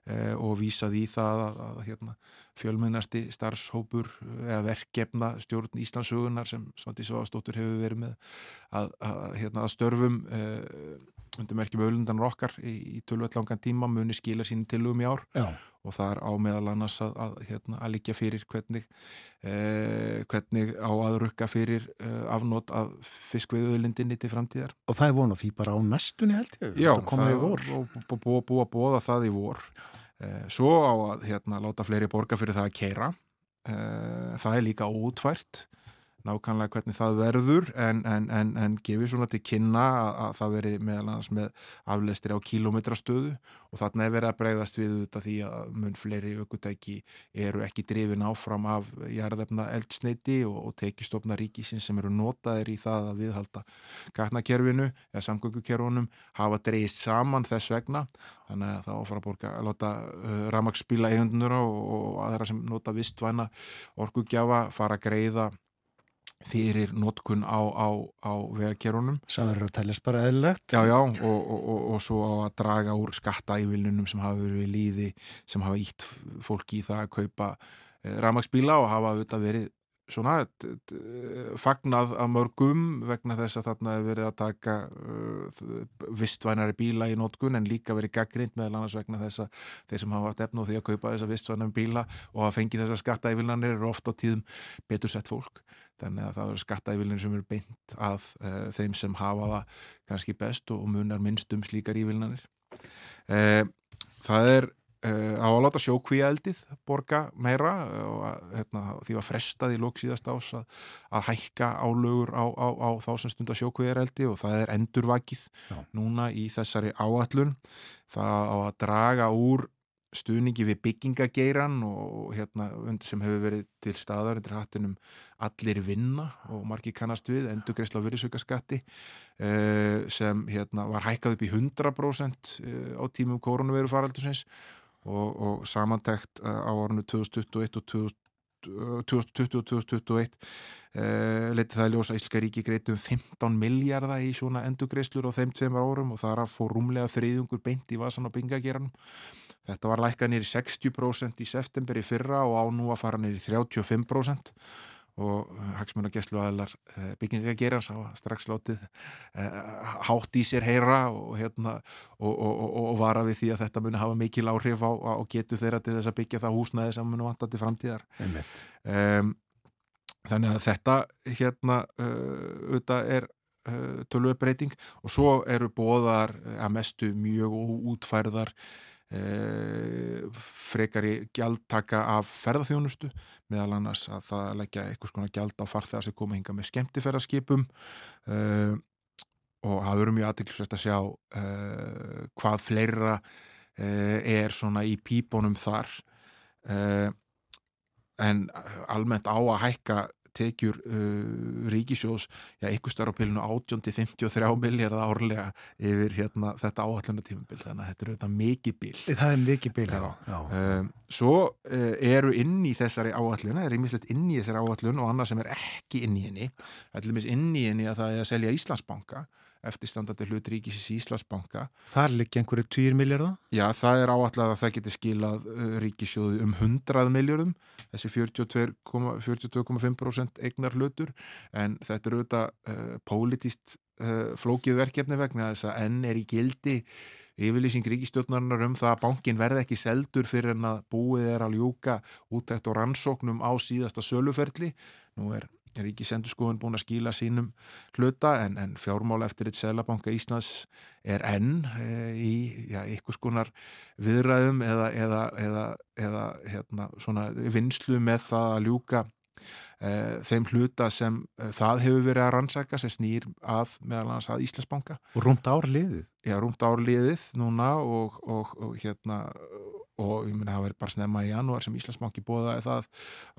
eh, og vísað í það að, að hérna, fjölmennasti starfshópur eða verkefna stjórn Íslandsögunar sem Svandi Svavastóttur hefur verið með að, að, hérna, að störfum eh, undir merkjum öllundan rokkar í, í tölvöld langan tíma muni skila sínum tilugum í ár Já, og það er á meðal annars að, að, hérna, að liggja fyrir hvernig, eh, hvernig á að rukka fyrir eh, afnót af fiskveiðuðlindinni til framtíðar. og það er von á því bara á næstunni held ég. Já, það og búið bú, bú, að bóða það í vor. Eh, svo á að hérna, láta fleiri borga fyrir það að keira. Eh, það er líka óutfært nákvæmlega hvernig það verður en, en, en, en gefið svona til kynna að, að það veri meðal annars með aflestir á kílómetrastöðu og þarna er verið að breyðast við þetta því að mun fleiri aukutæki eru ekki drifin áfram af jarðefna eldsneiti og, og tekistofna ríkisins sem eru notaðir í það að viðhalda gatnakerfinu eða samgöngukerfunum hafa dreigist saman þess vegna. Þannig að það áfara að láta uh, ramagsbíla eigundur og, og aðra sem nota vistvæna orkugjafa fara að greiða fyrir notkun á, á, á vegakerunum sem verður að teljast bara eðlilegt. Já, já, og, og, og, og svo á að draga úr skattaívilunum sem hafa verið líði, sem hafa ítt fólki í það að kaupa eh, rafmagsbíla og hafa auðvitað verið svona fagnað af mörgum vegna þess að þarna hefur verið að taka uh, vistvænari bíla í nótkun en líka verið gaggrind meðal annars vegna þess að þeir sem hafa haft efna á því að kaupa þessa vistvænum bíla og að fengi þessa skattaívillanir eru oft á tíðum betur sett fólk. Þannig að það eru skattaívillanir sem eru beint að uh, þeim sem hafa það kannski best og munar minnst um slíkar ívillanir uh, það er á að láta sjókvíaeldið borga meira uh, og að, hérna, því var frestað í lók síðast ás að, að hækka álögur á, á, á þá sem stundar sjókvíaeldi og það er endurvakið Já. núna í þessari áallun það á að draga úr stuðningi við byggingageiran og hérna sem hefur verið til staðar undir hattunum allir vinna og margir kannast við endurgreisla á virðisaukaskatti uh, sem hérna var hækkað upp í 100% uh, á tímum koronaviru faraldusins og, og samantækt uh, á árinu 2021 og 2000 2020 og 2021 uh, leiti það ljósa Íslenska ríki greitum 15 miljardar í svona endugreislur á þeim tveimar árum og það fór rúmlega þriðungur beint í vasan á bingageranum þetta var lækkað nýri 60% í september í fyrra og á nú að fara nýri 35% og hagsmuna gæslu aðlar uh, byggingagerans hafa strax látið uh, hátt í sér heyra og, hérna, og, og, og, og vara við því að þetta muni hafa mikil áhrif á, á getu þeirra til þess að byggja það húsnæði sem muni vanta til framtíðar. Um, þannig að þetta hérna auðvitað er tölvöbreyting og svo eru bóðar að mestu mjög útfærðar frekari gjaldtaka af ferðarþjónustu meðal annars að það leggja eitthvað svona gjald á farþegar sem koma hinga með skemmtiferðarskipum uh, og það verður mjög aðtilsvægt að sjá uh, hvað fleira er svona í pípunum þar en almennt á að hækka tekjur uh, ríkisjós, já, ykkur starf á pilinu 18-53 miljardar árlega yfir hérna þetta áallunatífumbil þannig að þetta er auðvitað mikið bil. Það er mikið bil, já, já. Um, Svo uh, eru inn í þessari áallun, það er einmislegt inn í þessari áallun og annað sem er ekki inn í henni. Allir inn í henni að það er að selja Íslandsbanka eftirstandandi hlut ríkisins í Íslandsbanka Þar liggi einhverju 10 miljardar? Já, það er áallega að það geti skilað uh, ríkisjóði um 100 miljardum þessi 42,5% 42 eignar hlutur en þetta eru auðvitað uh, pólitist uh, flókið verkefni vegna þess að enn er í gildi yfirlýsing ríkistjórnarinnar um það að bankin verði ekki seldur fyrir en að búið er að ljúka útækt og rannsóknum á síðasta söluferli. Nú er ríkisendurskóðun búin að skíla sínum hluta en, en fjármála eftir eitt Sælabanka Íslands er enn e, í já, ykkur skonar viðræðum eða, eða, eða, eða hérna, vinslu með það að ljúka e, þeim hluta sem e, það hefur verið að rannsaka sem snýr að meðal annars að Íslandsbanka. Og rúmt ár liðið? Já, rúmt ár liðið núna og, og, og hérna og ég minna að það verið bara snemma í janúar sem Íslandsbanki bóðaði það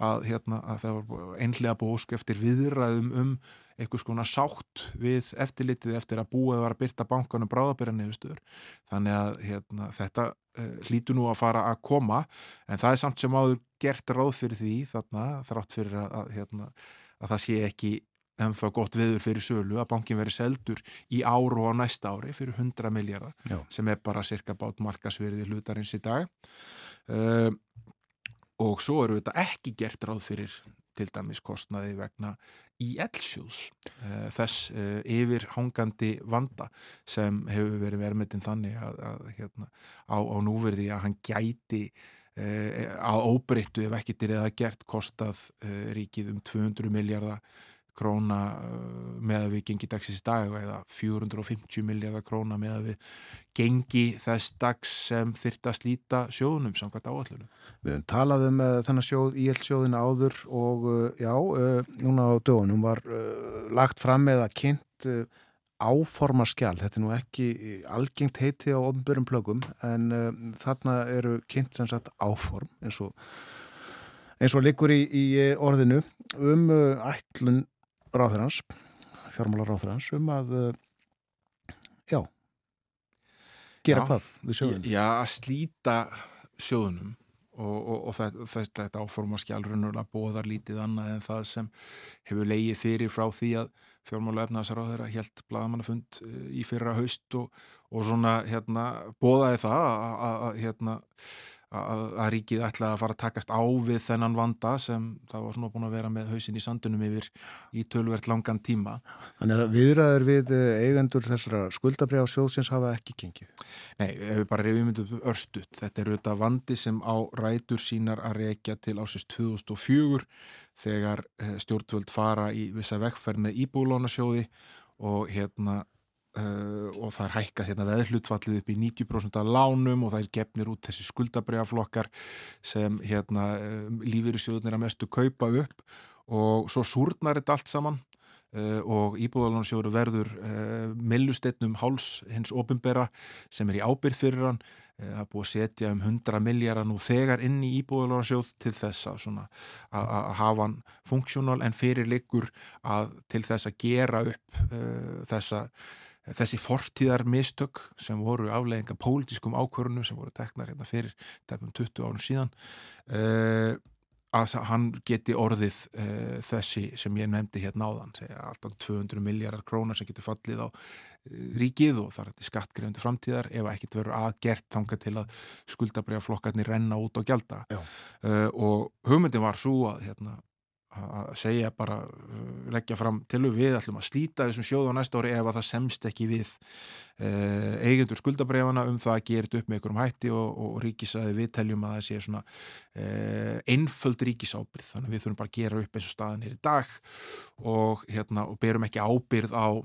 að, hérna, að það var einlega bósk eftir viðræðum um einhvers konar sátt við eftirlitið eftir að búið var að byrta bankanum bráðabyrja nefnstuður þannig að hérna, þetta uh, hlýtu nú að fara að koma en það er samt sem áður gert ráð fyrir því þarna þrátt fyrir að, að, hérna, að það sé ekki en þá gott viður fyrir sölu að bankin veri seldur í áru og á næsta ári fyrir 100 miljardar sem er bara cirka bát markasverði hlutarins í dag. Uh, og svo eru þetta ekki gert ráð fyrir til dæmis kostnaði vegna í eldsjúðs uh, þess uh, yfir hangandi vanda sem hefur verið vermiðin þannig að, að hérna, á, á núverði að hann gæti að óbreyttu ef ekki til eða gert kostað ríkið um 200 miljardar króna uh, með að við gengi dagsins dag eða 450 miljardar króna með að við gengi þess dags sem þyrta að slíta sjóðunum samkvæmt áallunum. Við talaðum uh, þennan sjóð í eldsjóðina áður og uh, já, uh, núna á dögunum var lagt fram með að kynnt áformaskjál, þetta er nú ekki algengt heiti á ofnbjörnum plögum en þarna eru kynnt sem sagt áform eins og eins og likur í, í orðinu um ætlun ráðherrans, fjármálar ráðherrans um að uh, já gera já, hvað við sjóðunum? Já, að slíta sjóðunum og, og, og þetta, þetta áforma skjálrunulega bóðar lítið annað en það sem hefur leigið fyrir frá því að fjármála efnaðsar á þeirra helt blagamannafund uh, í fyrra haust og, og svona hérna bóðaði það að hérna að, ríkið ætla að fara að takast á við þennan vanda sem það var svona búin að vera með hausin í sandunum yfir í tölvert langan tíma. Þannig að viðræður við eh, eigendur þessara skuldabrjá sjóðsins hafa ekki gengið? Nei, ef við bara reyfum þetta örstuðt. Þetta er auðvitað vandi sem á rætur sínar að reykja til ásins 2004 þegar eh, stjórnvöld fara í vissa vekkferð með íbúlónasjóði og hérna Uh, og það er hækkað hérna veðhlutfallið upp í 90% af lánum og það er gefnir út þessi skuldabræðaflokkar sem hérna uh, lífyrirsjóðunir að mestu kaupa upp og svo súrnar þetta allt saman uh, og íbúðalónsjóður verður millusteytnum háls hins opimbera sem er í ábyrð fyrir hann það er búið að setja um 100 miljardar nú þegar inn í íbúðalónsjóð til þess að, að, að hafa hann funksjónal en fyrir að til þess að gera upp þessa þessi fortíðar mistök sem voru aflegginga pólitískum ákvörunum sem voru teknar hérna fyrir tefnum 20 árum síðan uh, að hann geti orðið uh, þessi sem ég nefndi hérna áðan alltaf 200 miljardar krónar sem getur fallið á uh, ríkið og það er skattgrefundu framtíðar ef ekkert verður aðgert þanga til að skuldabriða flokkarnir renna út og gjalda. Og hugmyndin var svo að hérna að segja bara uh, leggja fram til við ætlum að slíta þessum sjóðu á næsta ári ef að það semst ekki við uh, eigendur skuldabrefana um það að gera þetta upp með einhverjum hætti og, og ríkisaði við teljum að það sé svona uh, einföld ríkisábyrð þannig að við þurfum bara að gera upp eins og staðan er í dag og, hérna, og berum ekki ábyrð á uh,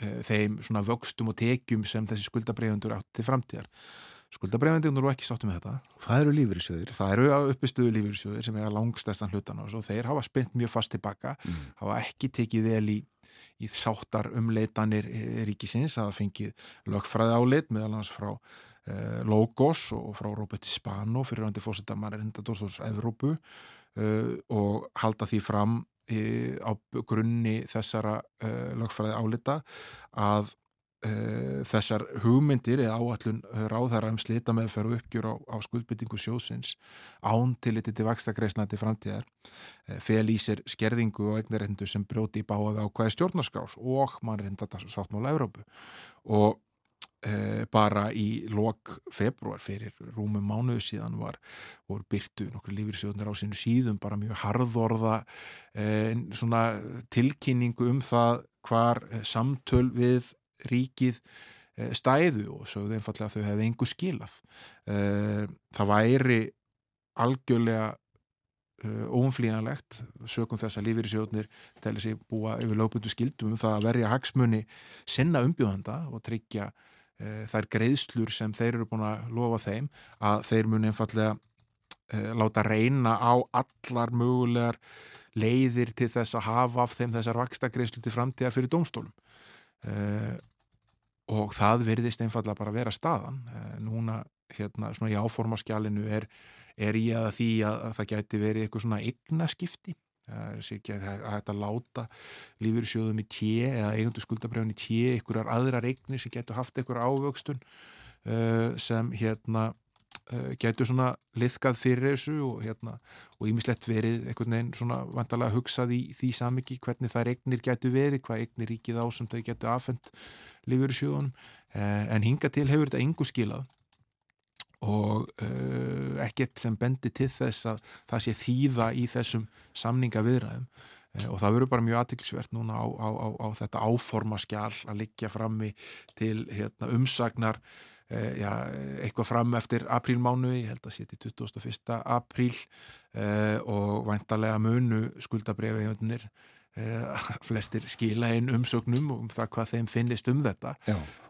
þeim svona vöxtum og tekjum sem þessi skuldabrefendur átt til framtíðar Skuldabræðandi eru ekki sáttu með þetta. Það eru lífyrirsjöðir. Það eru uppistuðu lífyrirsjöðir sem er að langstæstan hlutan og þeir hafa spennt mjög fast tilbaka, mm. hafa ekki tekið vel í, í sáttar umleitanir ríkisins, hafa fengið lögfræði álit meðal hans frá eh, Logos og frá Robert Spano fyrir randi fósetta Marinda Dórsdórs Evrópu eh, og halda því fram í, á grunni þessara uh, lögfræði álita að uh, þessar hugmyndir eða áallun ráðara um slita meðferð og uppgjur á, á skuldbyttingu sjóðsins án til þetta til vakstakreisnandi framtíðar fel í sér skerðingu og eignarreyndu sem brjóti í báða ákvæði stjórnarskrás og mannreynda sáttmála Európu og Eh, bara í lok februar fyrir rúmum mánuðu síðan var voru byrtu nokkur lífyrsjóðnir á sínu síðum bara mjög harðorða eh, svona tilkynningu um það hvar eh, samtöl við ríkið eh, stæðu og sögðu einfallega að þau hefði engu skilað. Eh, það væri algjörlega óumflíðanlegt sögum þess að lífyrsjóðnir telli sig búa yfir lögbundu skildum um það að verja hagsmunni sinna umbjóðanda og tryggja þær greiðslur sem þeir eru búin að lofa þeim að þeir muni einfallega uh, láta reyna á allar mögulegar leiðir til þess að hafa af þeim þessar vaksta greiðslu til framtíðar fyrir dómstólum. Uh, og það verðist einfallega bara vera staðan. Uh, núna hérna svona í áformaskjalinu er, er í að því að, að það gæti verið eitthvað svona eignaskipti. það sé ekki að þetta láta lífyrsjóðum í tje eða eigundu skuldabrjáðin í tje, einhverjar aðrar eignir sem getur haft einhver ávöxtun uh, sem hérna uh, getur svona liðkað fyrir þessu og hérna og ímislegt verið einhvern veginn svona vantalega hugsað í því samiki hvernig þær eignir getur verið, hvað eignir ríkið á sem þau getur afhengt lífyrsjóðunum uh, en hinga til hefur þetta engu skilað og uh, ekkert sem bendi til þess að það sé þýða í þessum samninga viðræðum uh, og það verður bara mjög aðtilsvert núna á, á, á, á þetta áformaskjál að liggja frammi til hérna, umsagnar uh, já, eitthvað fram eftir aprílmánu, ég held að sé til 21. apríl og væntalega munu skuldabrefið Uh, flestir skila einn umsögnum um það hvað þeim finnist um þetta.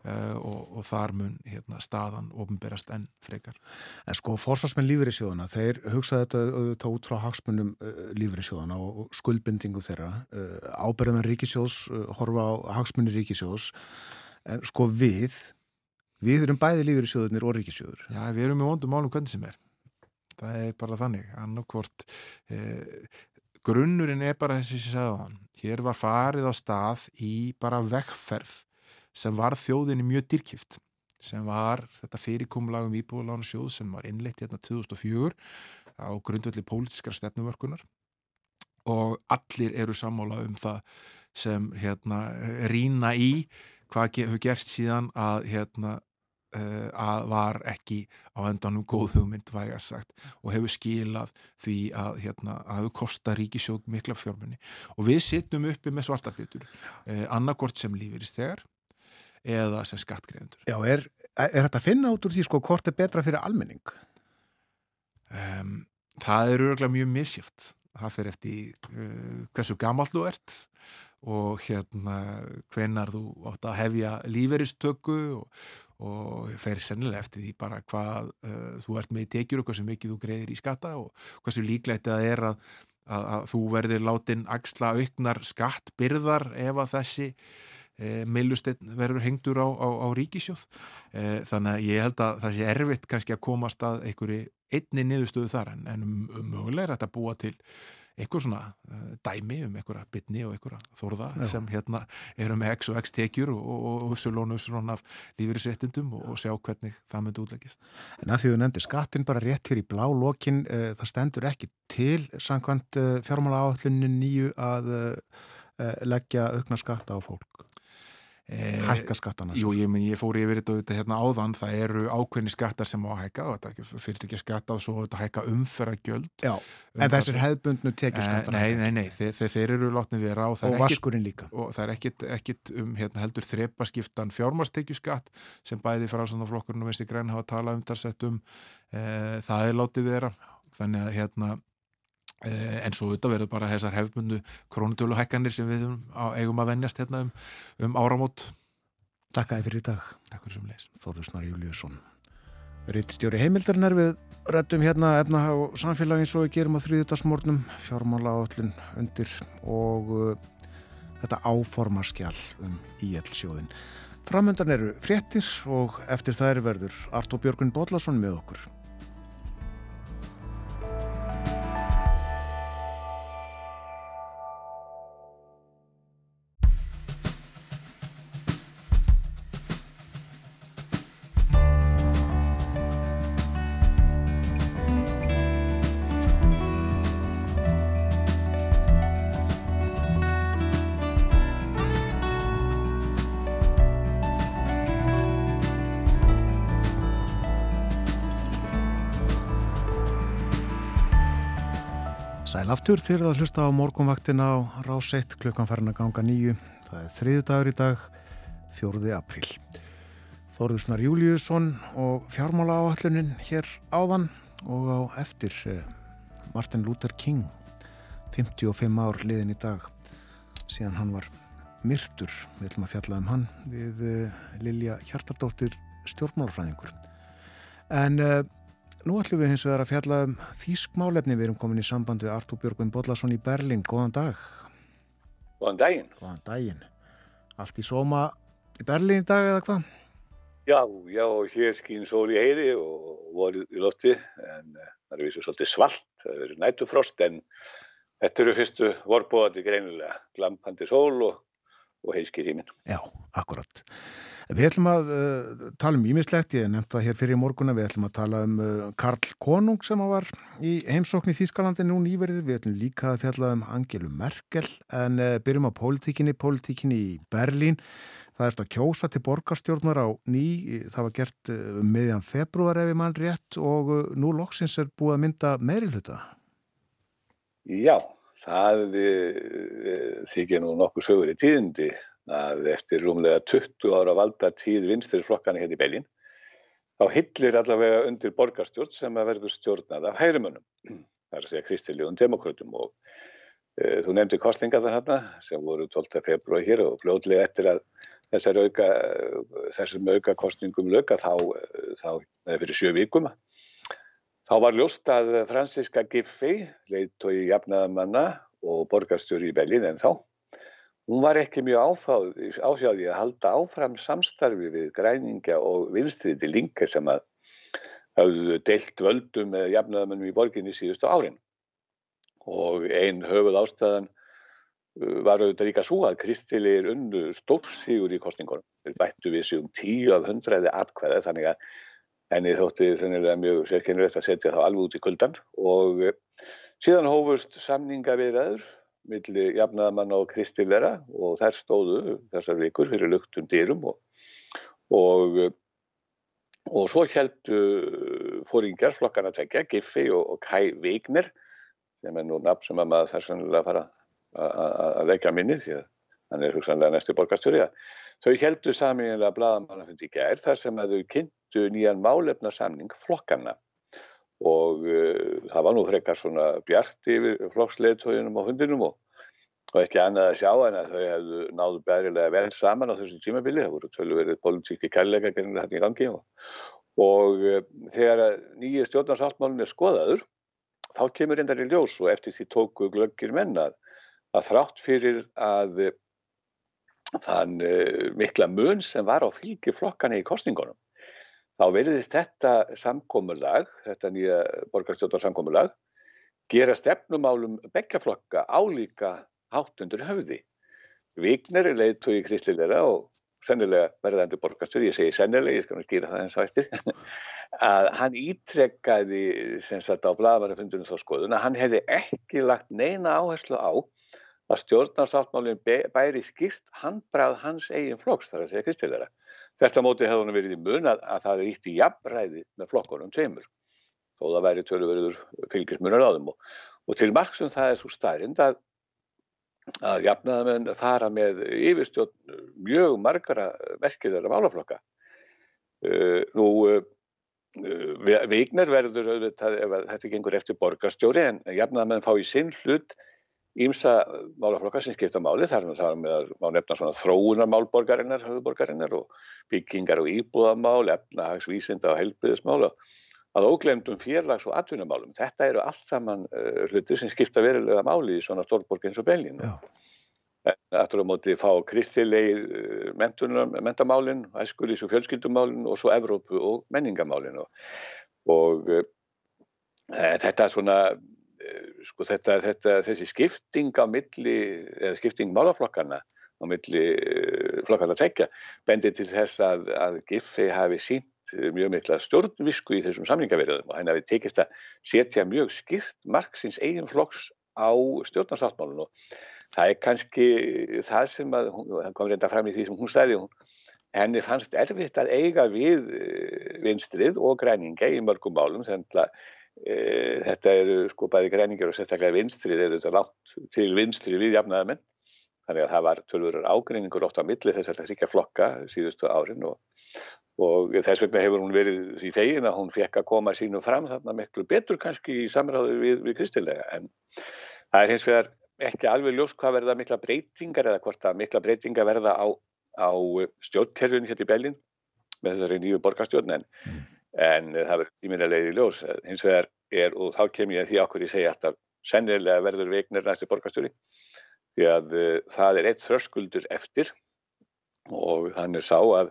Uh, og, og þar mun hérna, staðan ofnberast enn frekar. En sko fórsvarsmenn lífeyrisjóðana þeir hugsaði þetta auðvitað út frá hagsmunum uh, lífeyrisjóðana og skuldbindingu þeirra. Áberðan ríkisjós horfa á hagsmunni ríkisjós en sko við við erum bæði lífeyrisjóðunir og ríkisjóður Já, við erum með vondum málum hvernig sem er. Það er bara þannig. Annarkvort eh, grunnurinn er bara þessi sem ég sagði á hann hér var farið á stað í bara vekkferð sem var þjóðinni mjög dyrkift sem var þetta fyrirkomlagum íbúðulánu sjóð sem var innleitt hérna 2004 á grundvelli pólitiskra stefnumörkunar. Og allir eru sammála um það sem hérna rína í hvað hefur gert síðan að hérna að var ekki á endanum góð hugmynd væga sagt og hefur skilað því að hérna, að hefur kosta ríkisjóð mikla fjármunni og við sittum uppi með svartafjötur uh, annarkort sem lífirist þegar eða sem skattgreðendur Já, er, er þetta að finna út úr því sko hvort er betra fyrir almenning? Um, það er örgulega mjög misjöft það fyrir eftir uh, hversu gamall þú ert og hérna hvenar þú átt að hefja líferistöku og, og fer sennilega eftir því bara hvað uh, þú ert með tekjur og hversu mikið þú greiðir í skatta og hversu líklegt það er að, að, að þú verður látin axla auknar skattbyrðar ef að þessi e, meilustinn verður hengdur á, á, á ríkisjóð e, þannig að ég held að það sé erfitt kannski að komast að einhverju einni niðurstöðu þar en, en mögulega er þetta búa til eitthvað svona uh, dæmi um einhverja bytni og einhverja þórða Já. sem hérna eru með x og x tekjur og, og uppsölónu svona af lífeyrisréttindum og, og sjá hvernig það myndi útlegist. En að því þú nefndir skattin bara rétt hér í blá lokin, uh, það stendur ekki til samkvæmt uh, fjármála áallunni nýju að leggja aukna skatta á fólk. Hækka skattana Jú, ég, ég fór yfir þetta hérna áðan það eru ákveðni skattar sem á að hækka fyrir ekki að skatta og svo þetta hækka umferðagjöld Já, um en þessir hefðbundnu tekjur skattar Nei, nei, nei, þeir, þeir eru látnið vera og, og vaskurinn líka. og það er ekkit, ekkit um hérna, heldur þrepaskiptan fjármastekjuskatt sem bæði frá svona flokkurinn og veist í græn hafa talað um þar sett um. E, það er látið vera. Þannig að hérna Eh, en svo þetta verður bara þessar hefðbundu krónutölu hækkanir sem við á, eigum að vennjast hérna um, um áramót. Takk að þið fyrir í dag. Takk fyrir sem leys Þórður Snar Júliusson Rittstjóri heimildarinn er við rættum hérna efna á samfélagin svo við gerum á þrýðutarsmórnum fjármála áallun undir og uh, þetta áformarskjál um íell sjóðin Framöndan eru fréttir og eftir þær verður Artó Björgun Bodlason með okkur aftur þér að hlusta á morgunvaktina á rás 1 klukkan farin að ganga nýju. Það er þriðu dagur í dag, fjóruði april. Þóruðsnar Júliusson og fjármála áallunin hér áðan og á eftir eh, Martin Luther King, 55 ár liðin í dag, síðan hann var myrtur, við ætlum að fjalla um hann við eh, Lilja Hjartardóttir stjórnmálfræðingur. En uh, Nú ætlum við hins vegar að fjalla um þýskmálefni. Við erum komin í samband við Artúr Björgvin Bodlason í Berlin. Góðan dag. Góðan daginn. Góðan daginn. Allt í sóma í Berlin í dag eða hvað? Já, já, hér skýn sól í heiði og voru í lofti en uh, það er vissu svolítið svalt, það er verið nætufrost en þetta eru fyrstu vorbóðandi greinilega, glampandi sól og, og heiskir híminn. Já, akkurat. Við ætlum að uh, tala um ímislegt, ég nefndi það hér fyrir morgunna, við ætlum að tala um uh, Karl Konung sem var í heimsókn í Þýskalandi nú nýverðið, við ætlum líka að fjalla um Angelu Merkel en uh, byrjum á pólitíkinni, pólitíkinni í Berlín. Það er að kjósa til borgarstjórnar á ný, það var gert um meðjan februar ef ég mann rétt og nú loksins er búið að mynda meðrilhuta. Já, það þykir nú nokkuð sögur í tíðindi að eftir rúmlega 20 ára valda tíð vinstir flokkana hérna í Belgin þá hillir allavega undir borgarstjórn sem að verður stjórnað af er að segja kristilegum demokrautum og e, þú nefndi kostlinga það hérna sem voru 12. februar hér og fljóðlega eftir að þessar auka, þessum auka kostningum löka þá, þá fyrir sjö vikum þá var ljóst að Franziska Giffey leitt tói jafnaðamanna og borgarstjóri í Belgin en þá Hún var ekki mjög ásjáði að halda áfram samstarfi við græningja og vinstriði linka sem að hafðu deilt völdum með jafnaðamennum í borginni síðustu árin. Og einn höfuð ástæðan uh, var auðvitað líka svo að Kristilegir unnu stórsígur í kostningunum. Þeir bættu við sig um tíu af hundraði atkvæða þannig að henni þótti mjög sérkennilegt að setja þá alveg út í kuldan og uh, síðan hófust samninga við aður milli jafnaðamanna og kristilera og þær stóðu þessar vikur fyrir luktum dýrum og, og, og svo heldu fóringar flokkana tekja, Giffi og, og Kai Vigner sem er nú nafn sem að maður þarf sannlega að fara að leggja minni því að hann er hugsanlega næstu borgarstjóri þau heldu saminlega bladamannafundi í gær þar sem að þau kynntu nýjan málefna samning flokkana og uh, það var nú frekar svona bjart yfir flokksleitóinum á hundinum og, og ekki annað að sjá en að þau hefðu náðu bærilega vel saman á þessu tímabili, það voru tölverið politíki kærleika gerðin þetta í gangi og, og uh, þegar nýju stjórnarsáttmálun er skoðaður þá kemur reyndar í ljós og eftir því tóku glöggir mennað að þrátt fyrir að uh, þann mikla mun sem var á fylgi flokkana í kostningunum þá veriðist þetta samkómulag, þetta nýja borgarstjórnarsamkómulag, gera stefnumálum beggjaflokka álíka háttundur höfði. Vigner er leiðtói kristilega og sennilega verðandi borgarstjóri, ég segi sennilega, ég skal nú skýra það eins og æstir, að hann ítrekkaði sem sagt á blaðvarafundunum þá skoðun að hann hefði ekki lagt neina áherslu á að stjórnarsáttmálinn bæri skýrt handbrað hans eigin flokks, þar að segja kristilega. Þetta móti hefði hann verið í mun að, að það er ítt í jafnræði með flokkonum tveimur þó það væri tölurverður fylgismunar á þeim og, og til margsum það er svo stærind að, að jafnaðamenn fara með yfirstjórn mjög margara merkiðara málaflokka. Uh, nú, uh, Vigner verður auðvitað ef þetta gengur eftir borgarstjóri en jafnaðamenn fá í sinn hlut Ímsa málaflokka sem skipta máli þar með má nefna svona þróunar borgarinnar, höfuborgarinnar og byggingar og íbúðamál, efnahagsvísinda og helbriðismál að óglemdum fjarlags- og atvinnumálum. Þetta eru allt saman uh, hluti sem skipta verulega máli í svona stórborg eins og Belgin. Þetta er á móti fá kristilegir uh, mentamálin, æskulís og fjölskyldumálin og svo Evrópu og menningamálin og, og uh, þetta svona Eh, sko þetta, þetta, þessi skipting á milli, eða skipting málaflokkana á milli eh, flokkana tvekja bendir til þess að, að Giffi hafi sínt mjög mikla stjórnvisku í þessum samlingavirðum og hann hafi tekist að setja mjög skipt margsins eigin flokks á stjórnarsáttmálun og það er kannski það sem að, hann kom reynda fram í því sem hún stæði, henni fannst erfitt að eiga við eh, vinstrið og græninga í mörgum málum þannig að þetta eru sko bæði greiningar og sérstaklega vinstri, þeir eru þetta látt til vinstri við jafnaðamenn. Þannig að það var tölurur ágreiningur oft á milli þess að það þykja flokka síðustu árin og, og þess vegna hefur hún verið því fegin að hún fekk að koma sínu fram þarna miklu betur kannski í samræðu við, við kristilega. En það er hins vegar ekki alveg ljós hvað verða mikla breytingar eða hvort að mikla breytingar verða á, á stjórnkerfun hérna í Bellin með þessari nýju borgarstjórn en, mm. En það verður tíminlega í ljós. Hins vegar er og þá kem ég að því okkur ég segja að sennilega verður veiknir næstu borgarstjóri. Því að uh, það er eitt þröskuldur eftir og hann er sá að,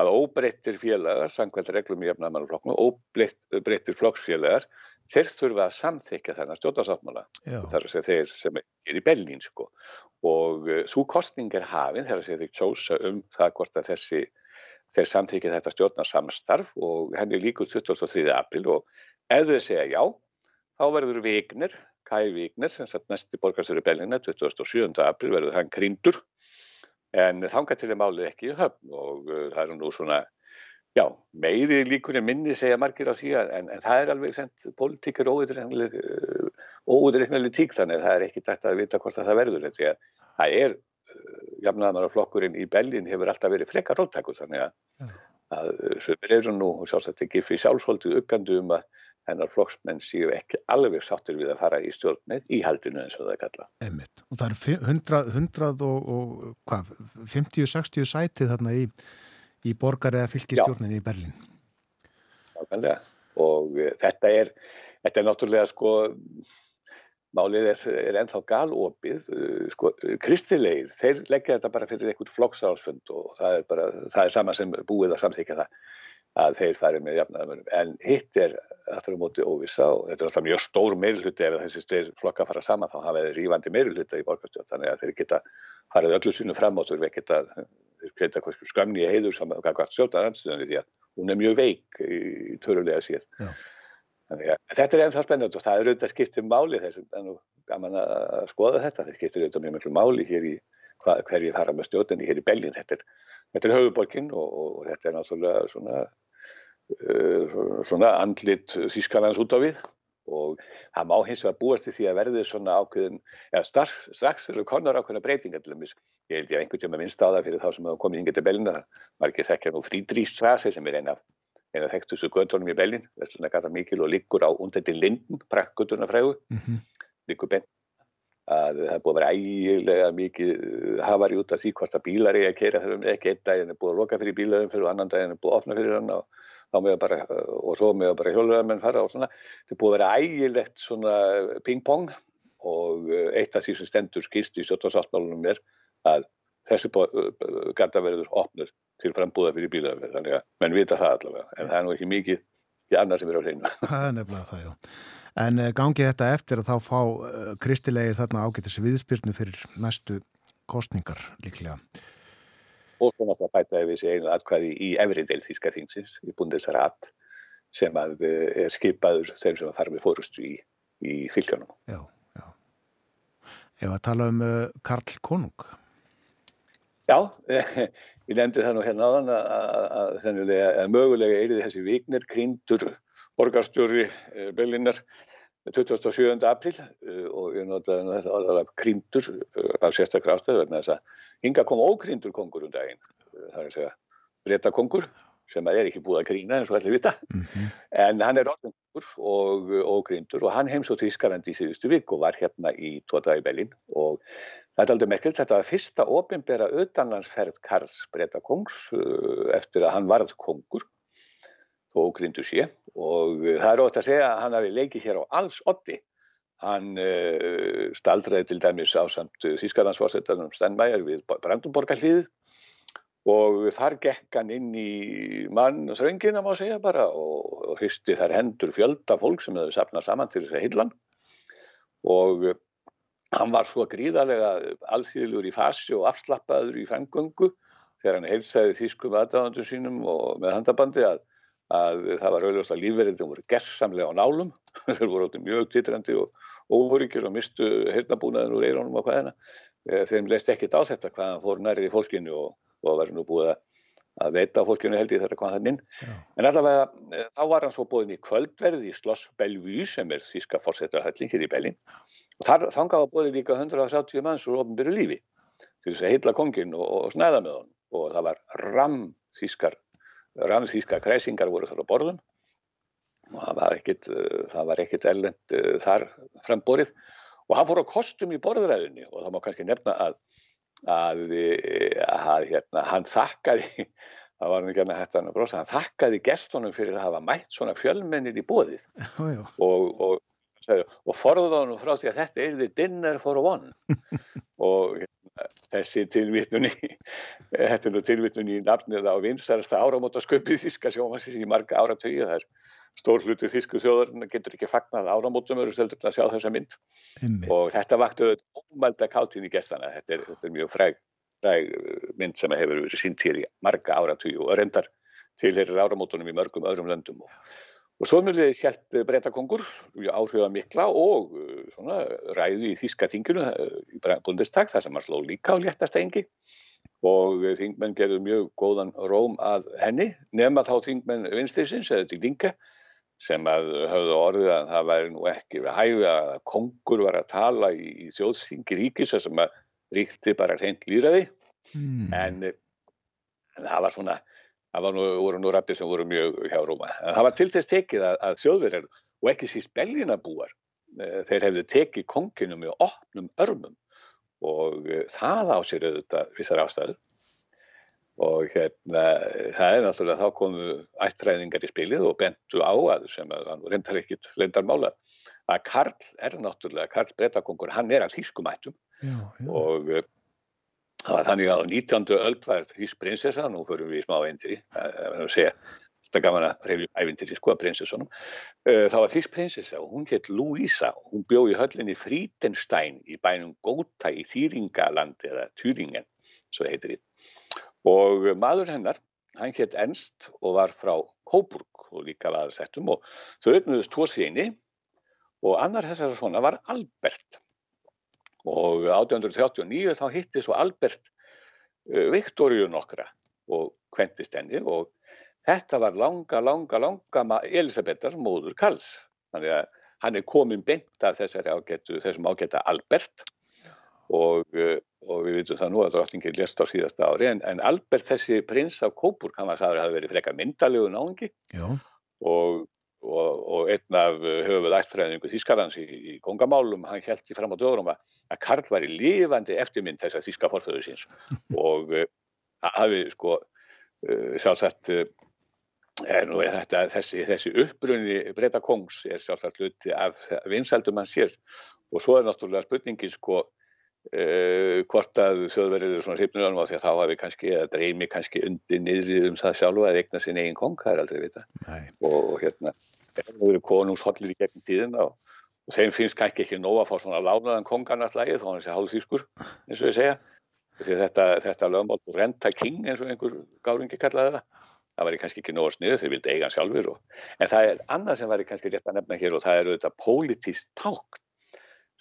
að óbreyttir félagar, sangvælt reglum í efnamannaflokknu, óbreyttir flokksfélagar þeir þurfa að samþykja þennan stjórnarsáttmála. Þar að segja þeir sem er í Bellín sko. og uh, svo kostning er hafinn þegar þeir kjósa um það hvort að þessi þeir samþykja þetta stjórnarsamstarf og henni líkur 23. april og ef þeir segja já þá verður Vigner, Kai Vigner sem satt næsti borgarstöru Bellina 27. april verður hann krýndur en þángar til þeim álið ekki í höfn og uh, það er nú svona Já, meiri líkur en minni segja margir á því en, en það er alveg sendt, politík er óútreiknarlega tík þannig að það er ekki dætt að vita hvort að það verður því að það er, uh, jafnaðanar flokkurinn í Bellin hefur alltaf verið frekar róttakur þannig að, að sömur eru nú sjálfsagt ekki fyrir sjálfsvöldið uppgandu um að hennar flokksmenn séu ekki alveg sáttir við að fara í stjórnmið í haldinu eins og það kalla. Emmitt, og það er 100, 100 og, og hvað, 50-60 sætið þarna í í borgar eða fylgistjórninni í Berlin. Nákvæmlega og uh, þetta er, þetta er náttúrulega sko, málið er, er ennþá galopið, uh, sko, kristilegir, þeir leggja þetta bara fyrir einhvern flokksálsfund og það er bara, það er sama sem búið að samþykja það að þeir færi með jafnaðamörnum. En hitt er aftur á móti óvisa og þetta er alltaf mjög stór meirulhutti ef þessi styr flokka fara saman þá hafa þeir rífandi meirulhutta í borgarstjórn þannig að þeir geta farið öllu sínu fram ekkert að geta skamni í heiður saman hvað stjórnar anstöðunni því að hún er mjög veik í törulega sér. Þetta er ennþá spennand og það er auðvitað skiptið máli þessum, en nú gaman að skoða þetta, það skiptir auðvitað mjög mjög máli hér í hva, hverju fara með stjórnini hér í Belgin, þetta er, þetta er höfuborgin og, og, og þetta er náttúrulega svona, uh, svona andlit Þískanans út á við og það má hins vegar búast til því að verði svona ákveðin, eða strax, strax eru konar ákveðina breytingar til þess ég held ég að einhvern tíma minnst á það fyrir þá sem hafa komið hingið til Belina, margir þekkja nú Frídrísstrasi sem er eina eina þekktustu göttunum í Belin, verðslega gata mikil og liggur á undendi Linden, prakkgötturna fræðu, mm -hmm. liggur bent að það er búið að vera ægilega mikið uh, hafari út af því hvort að bílar er að keira þegar ekki einn daginn er búið að loka fyrir bílaðum fyrir og annan daginn er búið að opna fyrir hann og bara, og svo með bara hjólverðarmenn fara og svona, þetta er búið að vera ægilegt svona ping-pong og eh, eitt af því sem stendur skýrst í stjórnarsáttmálunum er að þessi gata verður opnur til frambúða fyrir bílaverð, þannig að menn vita það allavega, en það er nú ekki mikið í annar sem er á hreinu. Það er nefnilega það, já. En eh, gangið þetta eftir að þá fá eh, kristilegir þarna ágættis viðspyrnu fyrir næstu kostningar líklega og svo náttúrulega bæta við þessi einu atkvæði í efri del Þíska þingsins í Bundesrat sem að eh, er skipaður þeim sem fara með fórustu í, í fylgjónum. Já, já. Ef að tala um uh, Karl Konung. Já, ég nefndi það nú hérna áðan að, að, að, að mögulega er þessi viknir krýndur borgarstjóri uh, Berlínar 27. april uh, og ég notaði þetta aðalega krýndur af sérstaklega ástöðu vegna þess að Hinga kom ókryndur kongur um daginn, það er að segja breyta kongur sem er ekki búið að grína eins og allir vita mm -hmm. en hann er orðingur og ógryndur og hann heims á Þískalandi í síðustu vik og var hérna í tótaði Belin og það er aldrei mekkelt þetta var fyrsta ofinbera auðanlandsferð Karls breyta kongs uh, eftir að hann varð kongur og ógryndur sé. Og það er ótt að segja að hann hafi leikið hér á alls otti Hann uh, staldraði til dæmis á samt Þískarlandsforsetanum Steinmeier við Brandenborgarlið og þar gekk hann inn í mann og þröngina má segja bara og hristi þar hendur fjölda fólk sem hefur sapnað saman til þess að hillan og hann var svo gríðarlega alþýðilegur í fasi og afslappaður í fengöngu þegar hann heilsaði þýskum aðdáðandur sínum og með handabandi að, að það var auðvitað að lífverðið voru gerðsamlega á nálum þeir voru mjög titrandi og óryggir og mistu heyrnabúnaðin úr eirónum og hvaðina. Eh, þeim leist ekkit á þetta hvaðan fór nærri í fólkinu og, og var nú búið að veita fólkjunu held ég þegar kom þannig inn. En allavega eh, þá var hann svo búin í kvöldverð í Sloss Bellevue sem er þíska fórsetahöllin hér í Bellin og þangaði búin líka 170 manns úr ofnbyrju lífi til þess að heitla kongin og, og snæða með hann og það var ram þískar, ram þískar kreisingar voru þar á borðum. Og það var ekkit, eh, það var ekkit ellend uh, þar framborið. Og hann fór á kostum í borðræðinni og það má kannski nefna að að, að hérna, hann þakkaði það var ekki að hætta hann að brosa hann þakkaði gestunum fyrir að hafa mætt svona fjölmennir í bóðið og, og, og forðaði hann frá því að þetta er the dinner for one. Og hérna, þessi tilvittunni þetta er nú tilvittunni í nafnið á vinstarasta áramótasköpið þíska sjómasins í marga áratöyu það er stór hluti þísku þjóðarinn getur ekki fagnað áramótum eru steldur til að sjá þessa mynd. Einmitt. og þetta vakti ómælda káttinn í gestana. Þetta er, þetta er mjög fræg, fræg uh, mynd sem hefur verið sínt hér í marga áratíu og reyndar til hér áramótunum í mörgum öðrum löndum og, og svo mjög helt breytakongur áhrifa mikla og uh, svona, ræði í þíska þinginu uh, í búndistak þar sem hann sló líka á léttastengi og þingmenn gerðu mjög góðan róm að henni nema þá þingmenn vinstinsins eða til dinga sem að höfðu orðið að það væri nú ekki við hæfi að kongur var að tala í, í þjóðsþingi ríkis sem að ríkti bara reynd líraði mm. en, en það var svona það nú, voru nú rættir sem voru mjög hjá Róma. En það var til þess tekið að, að þjóðverðar og ekki síst belginabúar e, þeir hefðu tekið konginu með opnum örmum og e, það á sér auðvitað vissar ástæður. Og hérna það er náttúrulega þá komu ættræðingar í spilið og bentu á að sem að hann reyndar ekkit leyndarmála að Karl er náttúrulega Karl Bretakongur, hann er af þýskumættum og uh, það var þannig að á 19. öld var þýsk prinsessa, nú förum við í smá eindri að segja, þetta gaf hann að reyfi ævindiri sko að prinsessunum. Uh, þá var þýsk prinsessa og hún hétt Louisa. Og hún bjó í höllinni Frídenstein í bænum Góta í Þýringalandi eða Týringen, svo heitir því. Og maður hennar, hann hétt Ernst og var frá Kóburg og líka var settum og þau uppnöðust tvo síni og annar þessar svona var Albert og 1839 þá hitti svo Albert uh, Viktoríu nokkra og kventist henni. Og þetta var langa, langa, langa Elisabetar, móður Karls. Þannig að hann er komin beint af ágætu, þessum ágæta Albert. Og, uh, og við vitum það nú að drottingin lest á síðasta ári en, en Albert þessi prins af Kópur hann var sagður að það hefði verið frekar myndalegu náðungi og, og, og einn af höfuð ættfræðingu Þískarlands í, í kongamálum hann held í fram á döðurum að, Karl var í lifandi eftirmynd þess að Þíska forföðu síns. Og uh, hafi sko uh, sjálfsagt er nú þetta þessi, þessi uppbrunni breyta kongs er sjálfsagt hluti af vinsaldum hann sér. Og svo er náttúrulega spurningin sko Uh, hvort að þjóðverðir eru svona hrifnur á því að þá hafi kannski, eða dreymi kannski undir niðrið um það sjálfu að eigna sin eigin kong, það er aldrei vita og, og hérna, það eru konungshollir í gegnum tíðin og, og þeim finnst kannski ekki nóg að fá svona lánaðan kongarnarslægið þá hann sé hálfþýskur eins og ég segja. Því þetta, þetta lögmátt renta king eins og einhver gáringi kallaði það það væri kannski ekki nóg að sniðu, þeir vildi eiga sjálfur og, en það er annað sem væri kannski rétt að nefna hér og það eru þetta politist tákt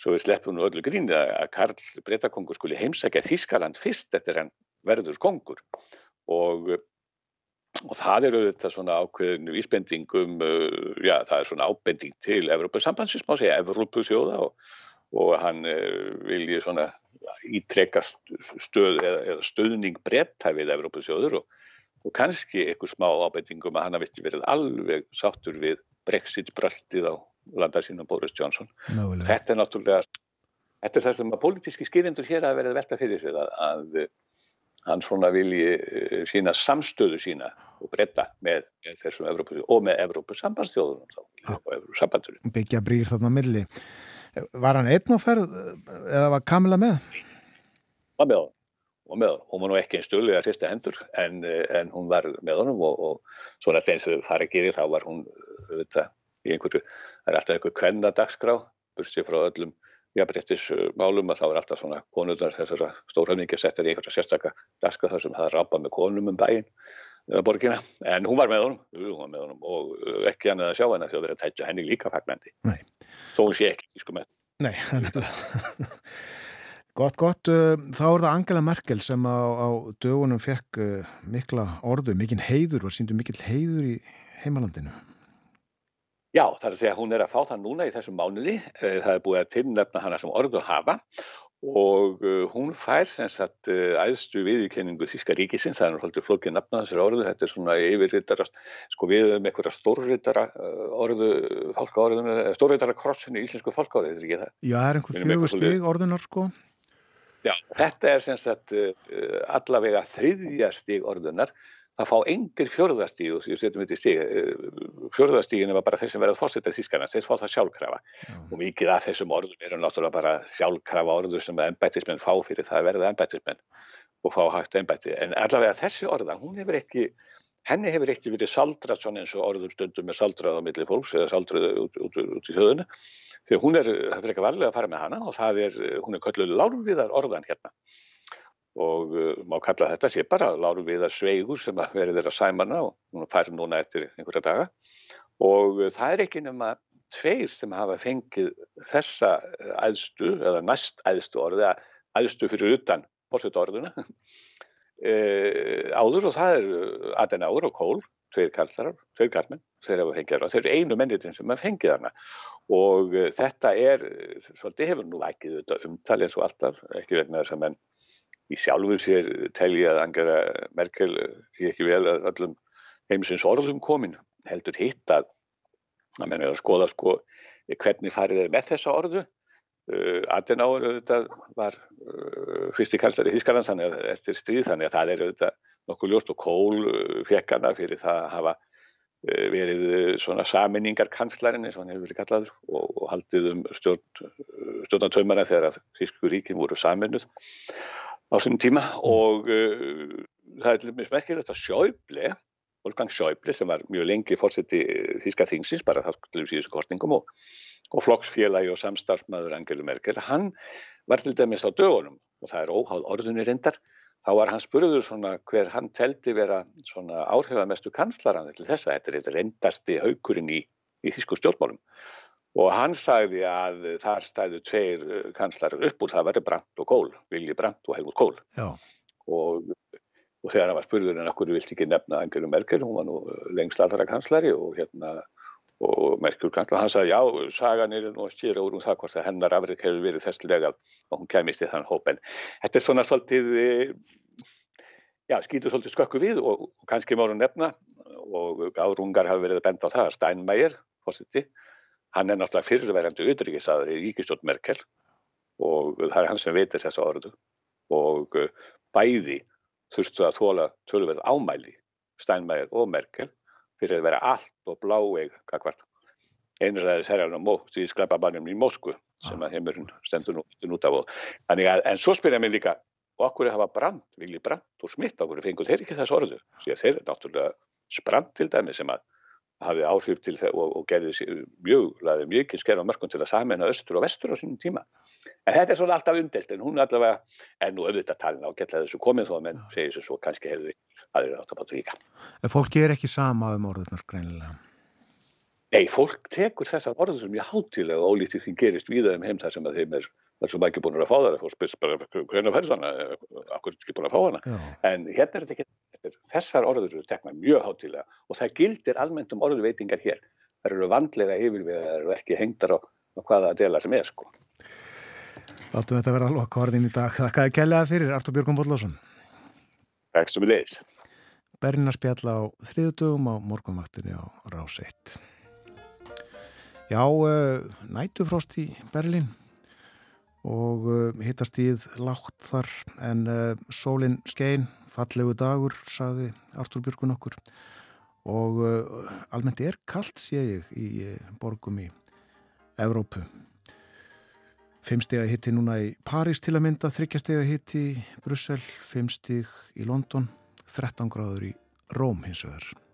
svo við sleppum nú öllu grín að Karl Bretakongur skuli heimsækja Þískaland fyrst eftir hann verður kongur. Og, og það eru þetta svona ákveðinu vísbendingum, uh, já það er svona ábending til Evrópusambansins má segja, Evrópusjóða og, og hann uh, vilji svona ítrekka stöð stöðning bretta við Evrópusjóður og, og kannski einhver smá ábendingum að hann hafi verið alveg sáttur við Brexit-bröltið á landar sínum Boris Johnson. Mögulega. Þetta er náttúrulega, þetta er það sem að pólitíski skýrindur hér að verða velta fyrir sig að, að hann svona vilji eh, sína samstöðu sína og breyta með, þessum Evrópu og með og Evrópusambandurum. Byggja brýr þarna milli. Var hann einn á ferð eða var Kamila með? Var með hann og með hann. Hún var nú ekki einn stölu eða fyrsta hendur en, en hún var með honum og, og svona þegar það fari að gera þá var hún auðvitað í einhverju það er alltaf einhver kvenna dagskrá bursið frá öllum jafnbrettismálum að þá er alltaf svona konurnar þessara stórhafningi settir í einhverja sérstakka dagskrá þar sem það rápa með konum um bæin borgina, en hún var með honum, hún var með honum og ekki hann að sjá henni því að vera að tætja henni líka fagnandi þó hún sé ekki sko með Nei, Gott, gott. uh, Þá er það Angela Merkel sem á, á dögunum fekk uh, mikla orðu, mikinn heiður og síndu mikill heiður í heimalandinu. Já, það er að segja að hún er að fá það núna í þessum mánuði. Eh, Það er búið að tilnefna hana sem orðu hafa og uh, hún fær sem sagt uh, æðstu viðurkenningu Þíska ríkisins, það er náttúrulega flókið nafna þessari orðu, þetta er svona yfirrittara, sko við um einhverja stórrittara uh, orðu, fólka orðinu, stórrittara krossinu í íslensku fólka orðu, þetta er ekki það? Já, það er einhver stig orðunar, sko. Já, þetta er sem sagt allavega þriðja stig orðunar. Það fá engir í stíg. Fjörðastígin var bara þeir sem verið fórsetað þýskarnas, þeir fá það sjálfkrafa. Og mikið af þessum orðum eru náttúrulega bara sjálfkrafa orður sem embættismenn fá fyrir það að verða embættismenn og fá hægt embætti. En allavega þessi orða, hún hefur ekki, henni hefur ekki verið saldrað svona eins og orður stundum er saldrað á milli fólks eða saldrað út, út, út, út í þjóðinu. Því hún er, það fyrir ekki valega að fara með hana og það er, hún er kölluð lárviðar orðan hérna og uh, má kalla þetta sé bara lárum við að sveigur sem að verið þeirra sæmana og hún fær núna eftir einhverja daga. Og uh, það er ekki nema tveir sem hafa fengið þessa uh, æðstu eða næst æðstu orði eða æðstu fyrir utan fórsett orðuna e, áður og það er Adenauer og Kohl, tveir kallar tveir kallmenn, þeir hafa fengið hana. Þeir eru einu mennitin sem hafa fengið hana. Og uh, þetta er, svolítið hefur nú ekki þetta umtali eins og alltaf, ekki vegna þess að menn í sjálfur sér telja að Angela Merkel sé ekki vel að öllum heimsins orðum komin heldur hitt að að menn er að skoða sko hvernig farið er með þessa orðu. Uh, Adenauer auðvitað var uh, fyrsti kanslari Þískarlands eftir stríð þannig að það er auðvitað nokkuð ljóst og Kohl uh, fekk hana fyrir það að hafa uh, verið uh, svona saminningar kanslarinn eins og hann hefur verið kallaður og, og haldið um stjórn, stjórnantömmana þegar að Þísku ríkin voru saminuð á sínum tíma og uh, það er til dæmis merkilegt að Schäuble, Wolfgang Schäuble sem var mjög lengi fórseti Þíska þingsins bara þar til síðustu kostningum og, og flokksfélagi og samstarfsmaður Angelu Merkel, hann var til dæmis á dögunum og það er óháð orðunni reyndar, þá var hann spurður svona hver hann teldi vera svona áhrifamestu kanslaran til þessa, þetta er þetta reyndasti haukurinn í, í Þísku stjórnmálum og hann sagði að þar stæðu tveir uh, kanslarar upp úr það væri Brandt og Kohl, Vilji Brandt og Helmut Já, og, og þegar hann var spurður en okkur vilt ekki nefna Angelu Merkel, hún var nú lengst allra kanslari og hérna og Merkel kanslar, hann sagði já, sagan er nú að stýra úr um það hvort að hennar afrik hefur verið þesslega að hún kemist í þann hóp. En þetta er svona svolítið eh, já, skýtur svolítið skökku við og, og kannski máru nefna og árungar hafa verið að benda á það að Steinmeier, fórseti hann er náttúrulega fyrirverandi utryggisaður í ríkistjórn Merkel og það er hann sem veitir þessa orðu og uh, bæði þurftu að þóla tölverð ámæli Steinmeier og Merkel fyrir að vera allt og bláeg kakvart einræði serjarnum og sklepa í Moskvu sem að heimurinn stendur nú, nút af og en svo spyrja mig líka og okkur hafa brand, vilji brand og smitt okkur fengur þeir ekki þess orðu þeir er náttúrulega sprand til dæmi sem að hafi áhrif til það og, og gerði mjög, laði mjög ekki skerfa mörgum til að samena östur og vestur á sínum tíma. En þetta er svona alltaf umdelt, en hún er allavega, en nú auðvitað talin ágætlega þessu komið þó að menn segir þessu svo kannski hefði aðrir átt að báta líka. en fólki er ekki sama um orðunar greinilega. Nei, fólk tekur þessar orður sem mjög hátilega og ólítið því gerist víða um heim þar sem að þeim er, þar sem ekki búin að fá það, fólk spyrst bara hvernig færð hana, akkur er ekki búin að fá hana. Já, En hérna er þetta ekki, þessar orður eru tekna mjög hátilega og það gildir almennt um orðuveitingar hér. Það eru vandlega yfirvegar og ekki hengdar á, hvaða dela sem er sko. láttum þetta vera alveg orðin í dag. Þakkaði kærlega fyrir Artur Björgum Bollásson. Ekki sem við leiðis. Berlina spjalla á þriðutugum á morgunvaktinni á Rás 1. Já, uh, nætufrost í Berlín og uh, hittast íð lágt þar en uh, sólinn skein, fallegu dagur, saði Artur Björgun okkur og uh, almennt er kallt sé ég í uh, borgum í Evrópu. Fimmstega hitti núna í París til að mynda, þryggjastega hitti í Brussel, fimmstig í London, 13 gráður í Róm hins vegar.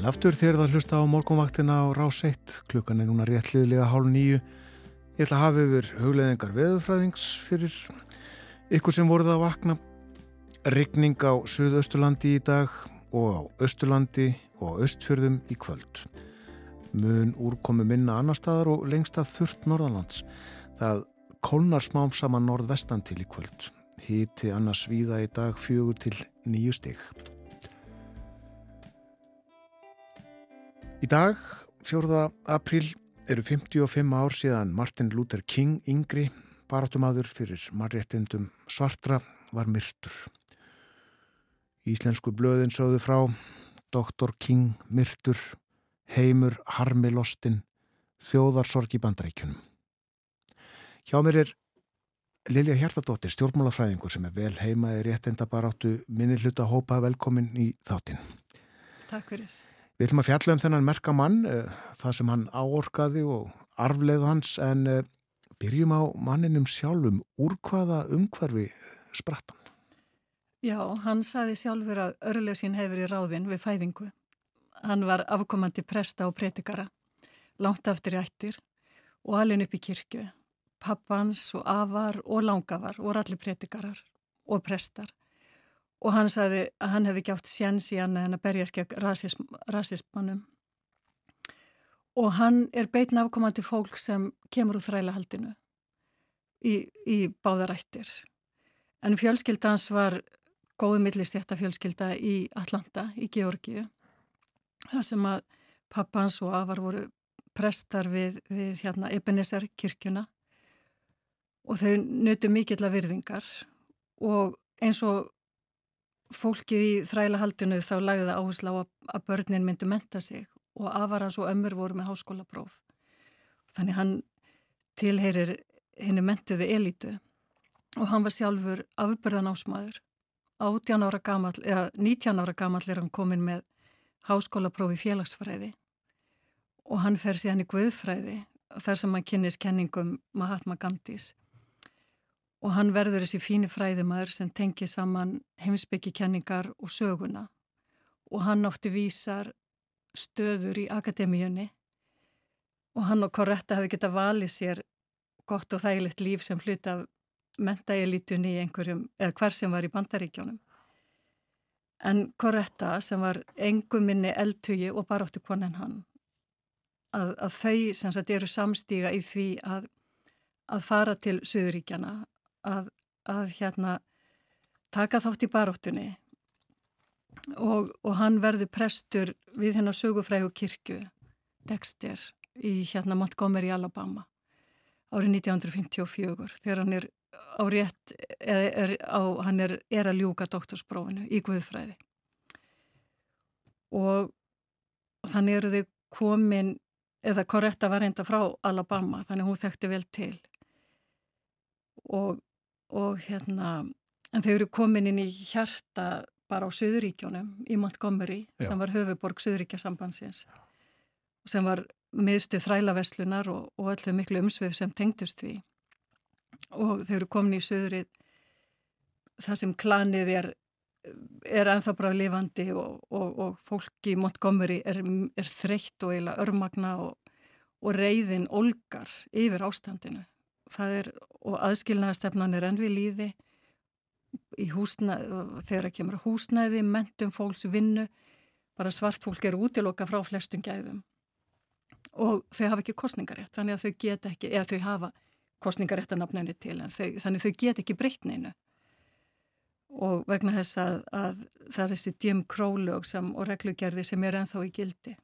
Sæl aftur þegar það hlusta á morgunvaktina á rás 1. Klukkan er núna réttliðlega hálf nýju. Ég ætla að hafa yfir hugleðingar veðufræðings fyrir ykkur sem voruð að vakna. Ryggning á Suðausturlandi í dag og á Östurlandi og Östfjörðum í kvöld. Mun úrkomi minna annar staðar og lengst að þurft norðalands. Það kólnar smám saman norðvestan til í kvöld. Híti annars víða í dag fjögur til nýju stygg. Í dag, 4. apríl, eru 55 ár síðan Martin Luther King yngri, baratumadur fyrir marréttindum svartra, var myrtur. Íslensku blöðin sögðu frá, Dr. King myrtur, heimur harmilostin, þjóðarsorg í bandrækjunum. Hjá mér er Lilja Hjartadóttir, stjórnmálafræðingur sem er vel heima í réttinda baráttu minni hluta hópa velkomin í þáttinn. Takk fyrir. Við ætlum að fjalla um þennan merkamann, það sem hann áorkaði og arfleið hans, en byrjum á manninum sjálfum úr hvaða umhverfi sprattan. Já, hann saði sjálfur að örlega sín hefur í ráðin við fæðingu. Hann var afkomandi presta og pretikara, langt aftur í ættir og alveg upp í kirkju. Pappans og afar og langafar voru allir pretikarar og prestar og hann sagði að hann hefði gjátt séns í hann en að berja skegg rasism, rasismannum og hann er beitna afkomandi fólk sem kemur úr þrælahaldinu í, í báðarættir en fjölskyldans var góðu millistjætta fjölskylda í Atlanta í Georgiu það sem að pappans og afar voru prestar við, við hérna Ebenezer kirkjuna. Og þau nötu mikill að virðingar. Og eins og fólkið í þrælahaldinu þá lagði það áherslu á að, að börnin myndu menta sig og afarans og ömmur voru með háskólapróf. Þannig hann tilheyrir henni mentuðu elitu og hann var sjálfur afbörðan ásmaður. 18 ára gamall, eða 19 ára gamall er hann komin með háskólapróf í félagsfræði og hann fer síðan í Guðfræði þar sem hann kynnis kenningum Mahatma Gandhis og hann verður þessi fíni fræðimæður sem tengir saman heimsbyggjikenningar og söguna og hann átti vísar stöður í akademíunni og hann og Coretta hefði geta valið sér gott og þægilegt líf sem hlut af mentaelitunni í einhverjum, eða hver sem var í bandaríkjónum. En Coretta sem var engum minni eldtugi og baráttu konin hann, að, að þau sem sagt eru samstíga í því að, að fara til Suðuríkjana, að, að hérna taka þátt í baróttunni og, og hann verður prestur við hennar sögufrægu kirkju Dexter í hérna Montgomery, Alabama árið 1954 þegar hann er á rétt, er, á, hann er, er að ljúka doktorsprófinu í Guðfræði. Og, og þannig eru þau komin eða Coretta var reynda frá Alabama þannig hún þekkti vel til. Og, og hérna en þau eru komin inn í hjarta bara á Suðuríkjónum í Montgomery Já. sem var höfuborg Suðuríkjasambansins sem var miðstu þrælaveslunar og, og öllu miklu umsvið sem tengdust við og þau eru komin í Suðurið það sem klanið er er enþá bara lifandi og, og, og fólki í Montgomery er, er þreytt og eiginlega örmagna og, og reyðin olgar yfir ástandinu er, og aðskilnaðastefnan er enn við líði húsnæði, þegar það kemur húsnæði, mentum fólks vinnu bara svart fólk er útiloka frá flestum gæðum. Og þau hafa ekki kostningarétt þannig að þau geta ekki, eða þau hafa kostningarétt að nafnæni til en þau, þannig þau geta ekki breytneinu og vegna þess að, að það er þessi Jim Crow lög sem, og reglugerði sem er enþá í gildi.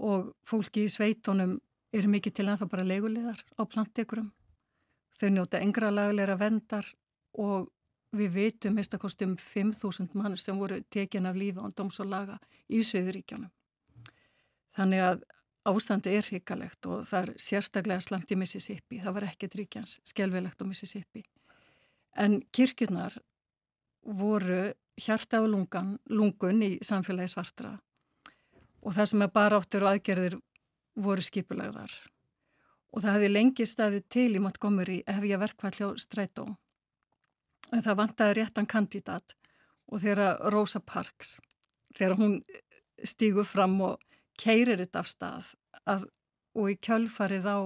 Og fólki í sveitunum eru mikið til enþá bara legulegar á plantekurum þau njóta engra lagleira vendar og við veitum mistakostum 5.000 mann sem voru tekin af lífa án dóms og laga í Suðuríkjónum þannig að ástandi er hrikalegt og það er sérstaklega slamt í Mississippi. Það var ekkert ríkjans skelvilegt á Mississippi. En kirkjurnar voru hjarta á lungan, lungun í samfélagi svartra. Og það sem er bara áttur og aðgerðir voru skipulagðar. Og það hefði lengi staðið til í Montgomery ef ég verkvall hjá Strætó. En það vantaði réttan kandidat og þegar Rosa Parks, þegar hún stígu fram og keirir þetta af stað að, og í kjölfarið á,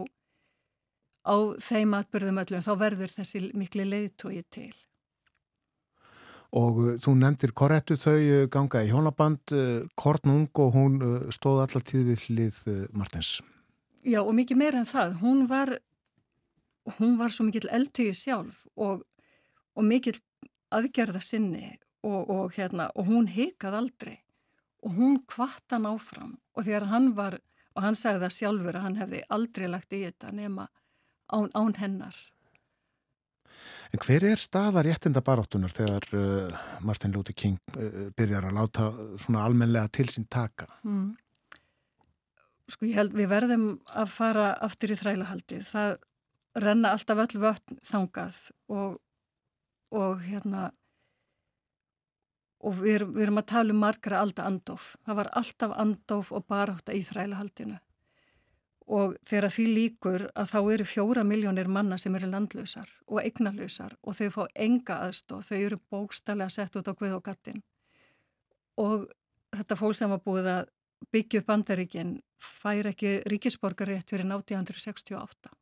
á þeim atbyrðum öllum þá verður þessi miklu leiðtói til. Og uh, þú nefndir korrettu þau uh, ganga í hjónaband, Kornung og hún stóð allar tíð við hlið Martins. Já og mikið meira en það. Hún var, hún var svo mikill eldtögi sjálf og, og mikill aðgerða sinni og, og, hérna, og hún heikað aldrei og hún kvart hann áfram og þegar hann var, og hann sagði það sjálfur að hann hefði aldrei lagt í þetta nema án, án hennar. En hver er staða réttinda baráttunar þegar uh, Martin Luther King uh, byrjar að láta svona almenlega til sín taka? Mm. Sko ég held við verðum að fara aftur í þrælahaldi. Það renna alltaf öll vötn þangað og, og hérna og við við erum að tala um margra alda andof. Það var alltaf andof og barátt í þrælahaldinu og þegar því líkur að þá eru fjóra miljónir manna sem eru landlausar og eignalausar og þau fá enga aðstóð, þau eru bókstallega sett út á Guð og Gattin og þetta fólk sem var búið að byggja upp bandaríkinn fær ekki ríkisborgarétt fyrir 1868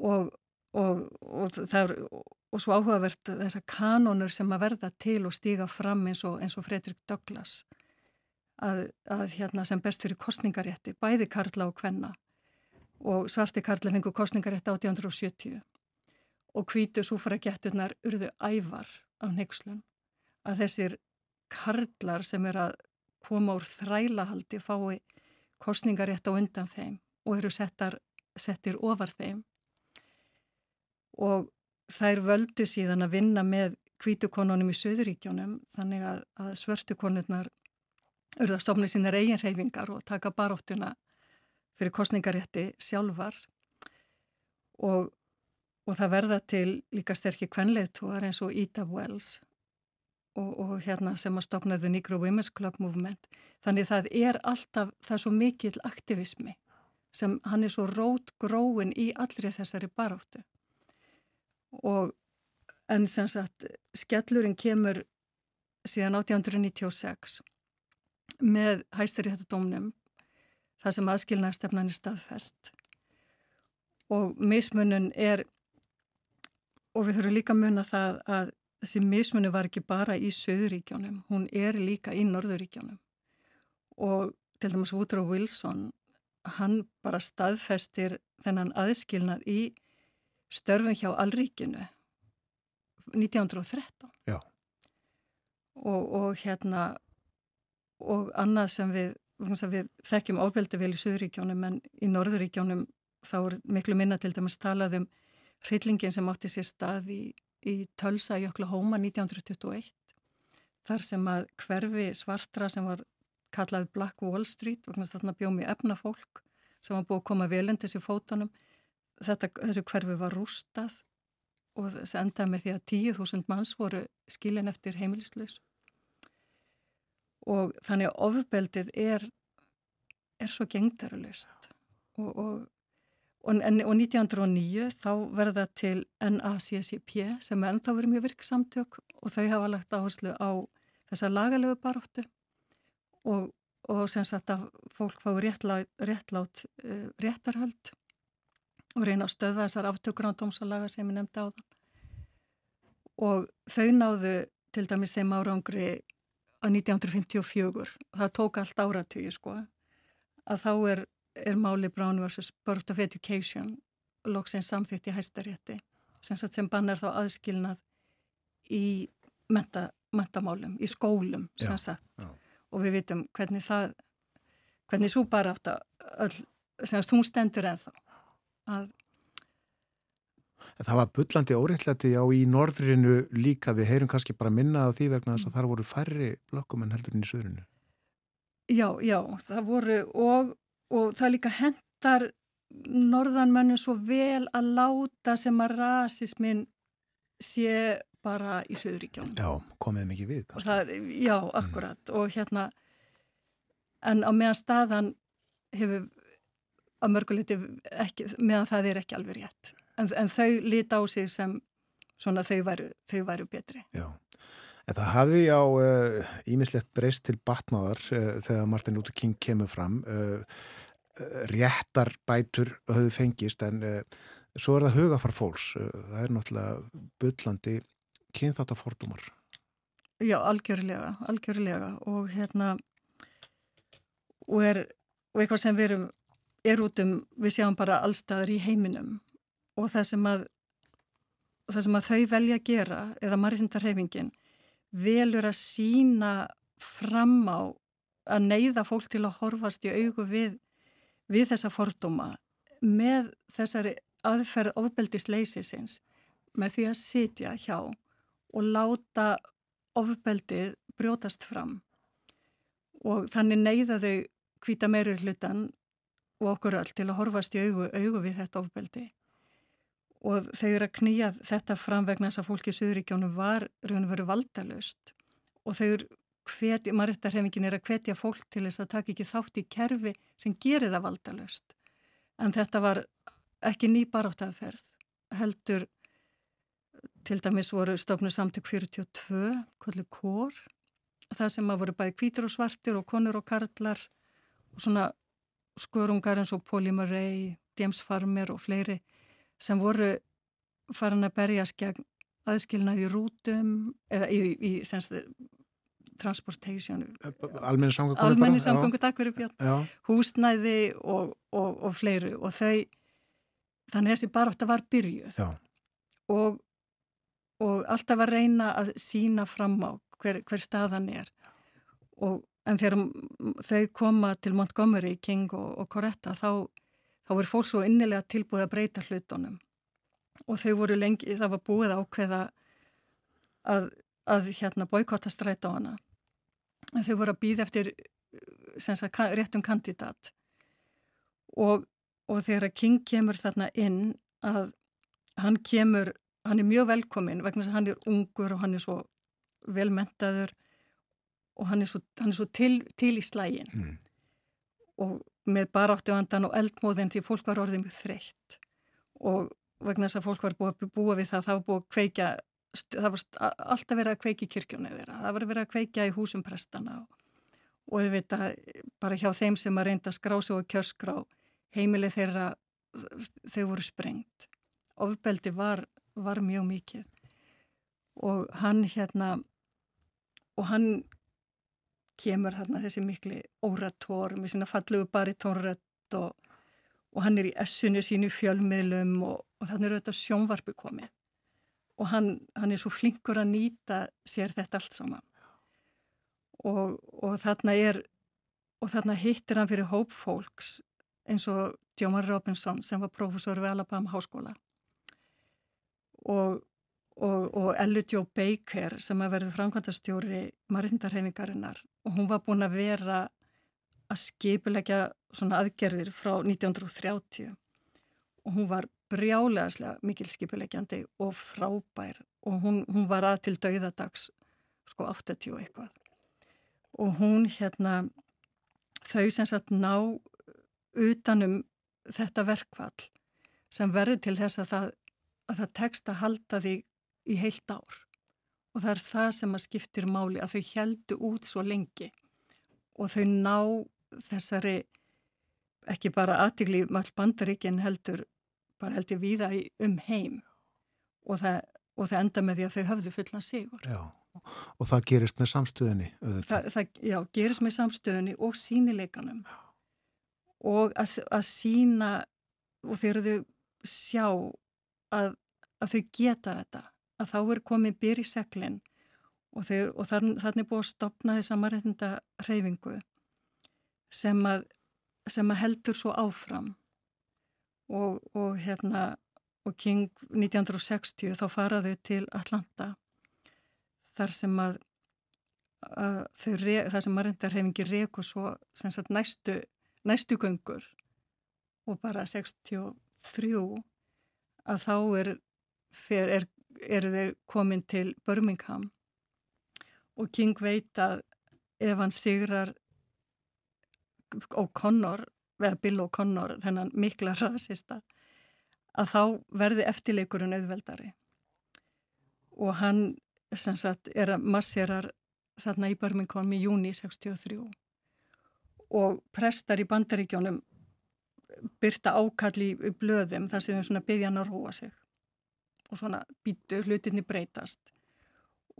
og, og, og það er og svo áhugavert þessar kanonur sem að verða til og stíga fram eins og, og Fredrik Douglass að, að hérna sem best fyrir kostningarétti, bæði Karla og Kvenna. Og svarti Karla fengur kostningarétti 1870 og hvítu súfragetturnar urðu ævar af nexlun að þessir Karlar sem er að koma úr þrælahaldi fái kostningarétt á undan þeim og eru settar, settir ofar þeim. Og þær völdu síðan að vinna með kvítukonunum í Suðuríkjónum þannig að, að svörtukonurnar urða að stofna sínar eigin reyfingar og taka baróttuna fyrir kostningarétti sjálfar. Og, og það verða til líka sterkir kvenleitúar eins og Ida Wells og, og hérna sem að stopnaðu Negro Women's Club Movement. Þannig það er alltaf, það er svo mikill aktivismi sem hann er svo rót gróin í allri þessari baróttu og en sem sagt skellurinn kemur síðan 1896 með hæstari þetta domnum það sem aðskilnaðstefnan er staðfest. Og mismunun er og við þurfum líka að munna það að þessi mismunum var ekki bara í Söðuríkjónum, hún er líka í Norðuríkjónum og til dæmis Woodrow Wilson hann bara staðfestir þennan aðskilnað í störfum hjá Alríkinu 1913 Já. Og, og hérna og annað sem við, við þekkjum ábeldi vel í Suðuríkjónum en í Norðuríkjónum þá er miklu minna til dæmis talað um hryllingin sem átti sér stað í, í Tölsa í Oklahoma 1921 þar sem að hverfi svartra sem var kallað Black Wall Street og þarna bjómi efna fólk sem var búið að koma velendis í fótunum. Þetta, þessu hverfi var rústað og þess endaði með því að 10.000 manns voru skilin eftir heimilislaus. Og þannig að ofbeldið er, er svo gengdaralust og, og, og, og 1909 þá verða til NACCP sem er ennþá verið mjög virksamtök og þau hafa lagt áherslu á þessa lagalegu baróttu og sem sagt að fólk fá réttlát, réttlát uh, réttarhöld og reyna að stöða þessar aftökur á dómsalaga sem ég nefndi á þann. Og þau náðu til dæmis þeim árangri að 1954, það tók allt áratöyu sko, að þá er, er máli Brown vs. Board of Education loksinn samþýtt í hæstarétti sem, sem bannar þá aðskilnað í menta, mentamálum, í skólum sem sagt. Já, já. Og við vitum hvernig það, hvernig svo bara átt að, hún stendur ennþá að Það var byllandi óreittlæti á í norðrinu líka, við heyrum kannski bara minna á því vegna þess að þar voru færri blokkum en heldur inn í söðrinu. Já, já, það voru og, og það líka hendar norðanmönnum svo vel að láta sem að rasismin sé bara í söðuríkjónum. Já, komið mikið við. Það, já, akkurat mm. og hérna en á meðan staðan hefur að mörguleiti meðan það er ekki alveg rétt en, en þau líti á sig sem svona þau væru, þau væru betri Já, En það hafði á ímislegt uh, breyst til batnaðar uh, þegar Martin Luther King kemur fram. Uh, réttar bætur höfðu fengist en svo er það hugafar fólks. Það er náttúrulega byllandi kynþáttafordumar. Já, algjörlega, algjörlega og hérna og er og eitthvað sem við erum er út um, við sjáum bara allstaðar í heiminum og það sem að það sem að þau velja að gera eða margindarhefingin velur að sína fram á að neyða fólk til að horfast í augu við, við þessa fordóma með þessari aðferð ofbeldisleisisins með því að sitja hjá og láta ofbeldið brjótast fram. Og þannig neyða þau hvita meiri hlutan og okkur öll til að horfast í augu, augu við þetta ofbeldi og eru að knýja þetta fram vegna þess að fólki í Suðuríkjónu var raun og veru valdalust og eru hveti, marittarhefingin er að hvetja fólk til þess að taka ekki þátt í kerfi sem gerir það valdalust en þetta var ekki ný baráttaferð heldur til dæmis voru stofnur samtök 42 kollu kór það sem að voru bæði kvítur og svartir og konur og karlar og svona skurungar eins og Póli Murray, James Farmer og fleiri sem voru farin að berjast gegn aðskilnaði í rútum eða í, í senst, transportation almenni samgöngu almenni samgöngu, takk fyrir björn. Húsnæði og, og, og fleiri og þau þannig að þessi barótt að var byrjuð. Og, og alltaf að reyna að sína fram á hver, hver staðan er. Og en þegar þau koma til Montgomery, King og, og Coretta þá, þá voru fólk svo innilega tilbúið að breyta hlutunum. Og þau voru lengi, það var búið ákveða að, að hérna boykotta stræt á hana. En þau voru að býða eftir sagt, réttum kandidat. Og, og þegar King kemur þarna inn að hann kemur, hann er mjög velkomin vegna að hann er ungur og hann er svo velmentaður og hann er svo, hann er svo til, til í slægin mm. og með baráttuandan og eldmóðin því fólk var orðið mjög þreytt. Og vegna þess að fólk var búið að búa við það það var búið að kveika það var alltaf verið að kveiki kirkjónu þeirra. Það var verið að kveika í húsum prestana og, og við veit að bara hjá þeim sem að reynda að skrá sig og kjörskrá heimilið þeirra þau voru sprengt. Ofbeldi var, var mjög mikið. Og hann hérna og hann kemur hérna þessi mikli órator með sína fallugu baritónrött og, og hann er í essunni sínu fjölmiðlum og, og þannig er þetta sjónvarpi komið. Og hann, hann er svo flinkur að nýta sér þetta allt saman. Og, og þarna er og þarna hittir hann fyrir hóp fólks eins og Djómar Robinson sem var profesor við Alabama háskóla. Og og, og Ellie Jo Baker sem að verði framkvæmtastjóri marindarhefingarinnar og hún var búin að vera að skipulegja svona aðgerðir frá 1930 og hún var brjálegaðslega mikil skipulegjandi og frábær. Og hún, hún var að til dauðadags sko 80 eitthvað. Og hún hérna þau sem sagt ná utanum þetta verkvall sem verður til þess að það, að það tekst að halda því í heilt ár. Og það er það sem að skiptir máli að þau heldu út svo lengi. Og þau ná þessari ekki bara aðtigli mall bandaríkinn heldur bara heldur viða um heim. Og það, og það enda með því að þau höfðu fulla sigur. Já, og það gerist með samstöðinni? Það, það, já, gerist með samstöðinni og sínileikanum og að, að sína og þegar þau sjá að, að þau geta þetta að þá er komið byr í seglinn og, þeir, og þann, þannig búið að stopna þessa margættinda hreyfingu sem að, sem að heldur svo áfram. Og, og hérna og King 1960 þá faraðu til Atlanta þar sem að, að þau, þar sem margættarhefingi reku svo sagt, næstu, næstu göngur og bara 63 að þá er, er eru þeir komin til Birmingham og King veit að ef hann sigrar O'Connor, eða Bill O'Connor, þennan mikla rasista, að þá verði eftirleikurinn auðveldari. Og hann sem sagt er að masserar þarna í Birmingham í júni 63 og prestar í bandaríkjónum byrta ákalli í blöðum þar sem þau svona byggja hann að róa sig og svona býtu hlutinni breytast.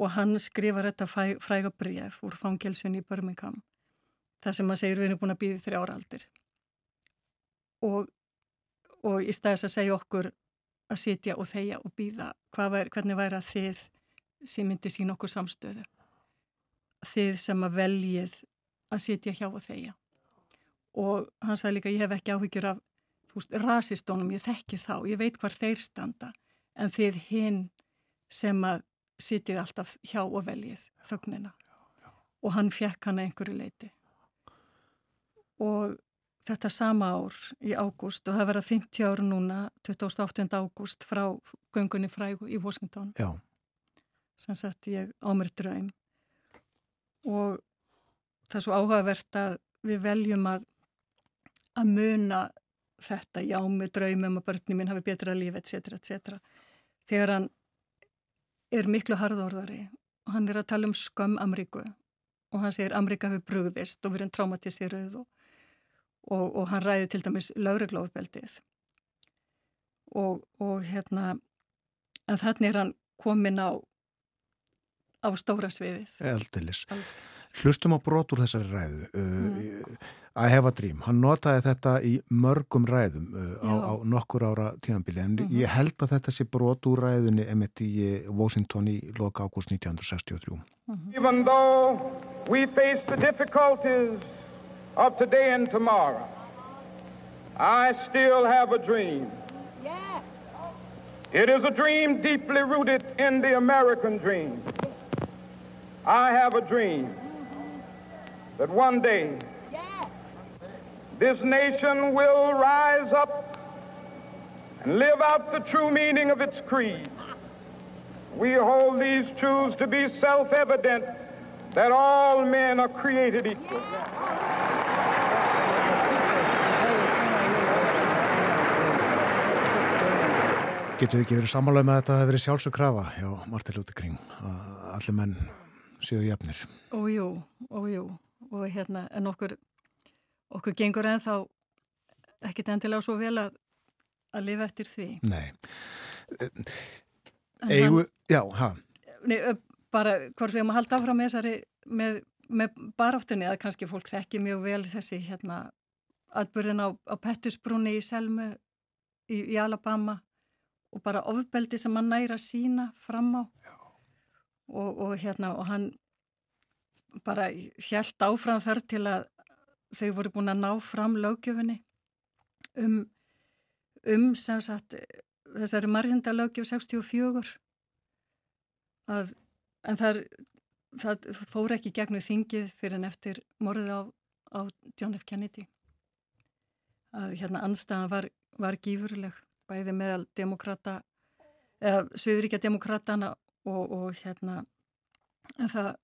Og hann skrifar þetta fræga bref úr fangelsunni í Birmingham þar sem hann segir við erum búin að býði þrjára aldir. Og, og í staðis að segja okkur að sitja og þeia og býða hvernig væri að þið sem myndi sín okkur samstöðu? Þið sem að veljið að sitja hjá og þeia og hann sagði líka ég hef ekki áhyggjur af veist, rasistónum, ég þekki þá, ég veit hvar þeir standa en þið hinn sem að sitið alltaf hjá og veljið þögnina og hann fekk hann einhverju leiti og þetta sama ár í ágúst og það verða 50 ára núna 28. ágúst frá göngunni frægu í Washington Já. sem sett ég á mér draum og það er svo áhugavert að við veljum að að muna þetta já með draumum og börnum minn hafi betra líf etc. etc. þegar hann er miklu harðorðari og hann er að tala um skömm Amríku og hann segir Amríka hefur brugðist og verið traumatiseruð og og, og hann ræði til dæmis lauruglófbeldið og, og hérna en þannig er hann komin á á stóra sviðið. Eldilis Hlustum á brot úr þessari ræðu. Uh, mm. I have a dream, hann notaði þetta í mörgum ræðum uh, á, á nokkur ára tíðanbili en mm -hmm. ég held að þetta sé brot úr ræðunni emitt í uh, Washington í loka ágúst 1963 mm -hmm. Even though we face the difficulties of today and tomorrow, I still have a dream. Yeah. It is a dream deeply rooted in the American dream. I have a dream that one day this nation will rise up and live out the true meaning of its creed. We hold these truths to be self-evident that all men are created equal. Getur þið ekki verið sammála með að þetta hefur verið sjálfsög krafa hjá Marti Lúti Kring að allir menn séu jafnir? Ójú, ójú og hérna en okkur okkur gengur ennþá ekkit endilega svo vel að að lifa eftir því. Nei. Egu, já, hæ? Nei, bara hvort við erum að halda áfram með þessari með, með baráttunni að kannski fólk þekki mjög vel þessi hérna atbyrðin á, á Pettusbrunni í Selmu í, í Alabama og bara ofbeldi sem hann næra sína fram á og, og hérna og hann bara hjælt áfram þar til að þau voru búin að ná fram lögjöfunni um, um sem sagt þessari marginda lögjöf 64 að en þar, það fór ekki gegnum þingið fyrir en eftir morðið á, á John F. Kennedy að hérna anstæðan var, var gífurleg bæði meðal demokrata eða Suðuríkja demokratana og, og hérna en, það,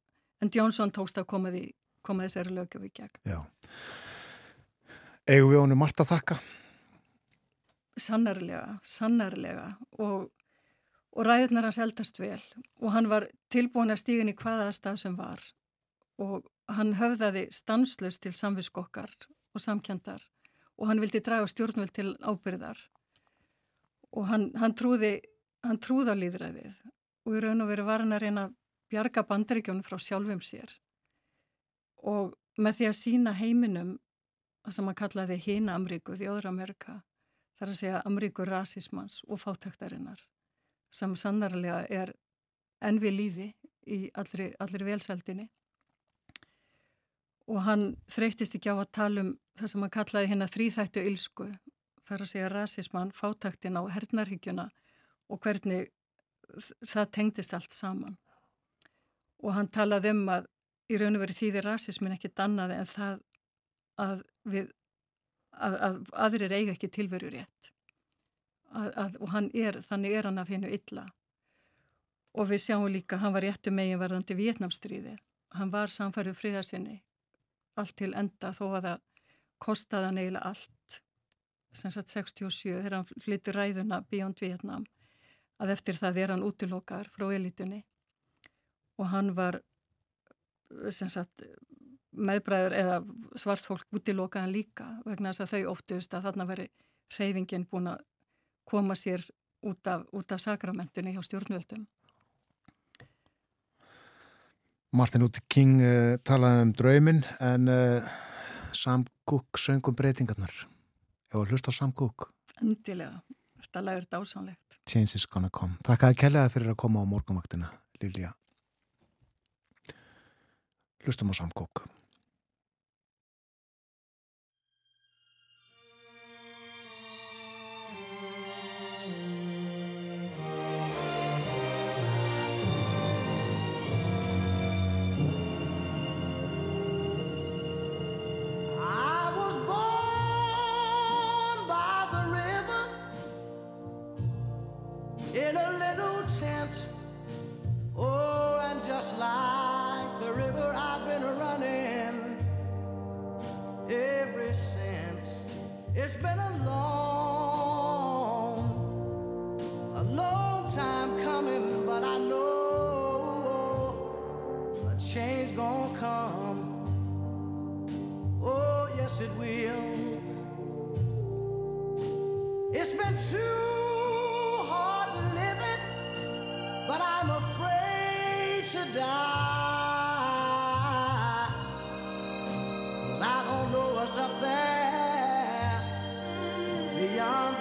en Jónsson tókst að koma, því, koma þessari lögjöf í gegn. Já. Egu við honum margt að þakka? Sannarlega, sannarlega. Og, og ræðunar hans eldast vel. Og hann var tilbúin að stígin í hvaða stað sem var. Og hann höfðaði stanslust til samviskokkar og samkjandar og hann vildi draga stjórnvöld til ábyrðar og hann, hann trúði hann trúði á líðræðið og í raun og veru var hann að reyna að bjarga bandaríkjónum frá sjálfum sér og með því að sína heiminum það sem hann kallaði hína Amríku, þjóður Amerika þar að segja Amríku rasismans og fátæktarinnar sem sannarlega er envi líði í allri, allri velseldinni og hann þreytist ekki á að tala um það sem hann kallaði hérna þrýþættu ylsku þar að segja rasismann, fátaktin á hernarhyggjuna og hvernig það tengdist allt saman. Og hann talaði um að í raun og veri þýðir rasismin ekki dannaði en það að, við, að, að aðrir eiga ekki tilveru rétt. Að, og er, þannig er hann að finna illa. Og við sjáum líka, hann var réttu megin varðandi Vietnamstríði. Hann var samfærið fríðarsinni allt til enda þó að það kostaði hann eiginlega allt sem sagt 67 þegar hann flyttur ræðuna Beyond Vietnam að eftir það er hann útilokaður frá elitunni og hann var sagt meðbræður eða svart fólk útilokaðan líka vegna þess að þau óttuðust að þarna veri reyfingin búin að koma sér út af, út af sakramentunni hjá stjórnvöldum. Martin Luther King uh, talaði um draumin en uh, Sam Cooke söngum breytingarnar. Já, hlust á Sam Cooke. Endilega, þetta lagur dásánlegt. Change is gonna come. Þakkaði kellega fyrir að koma á morgumaktina, Lilja. Hlustum á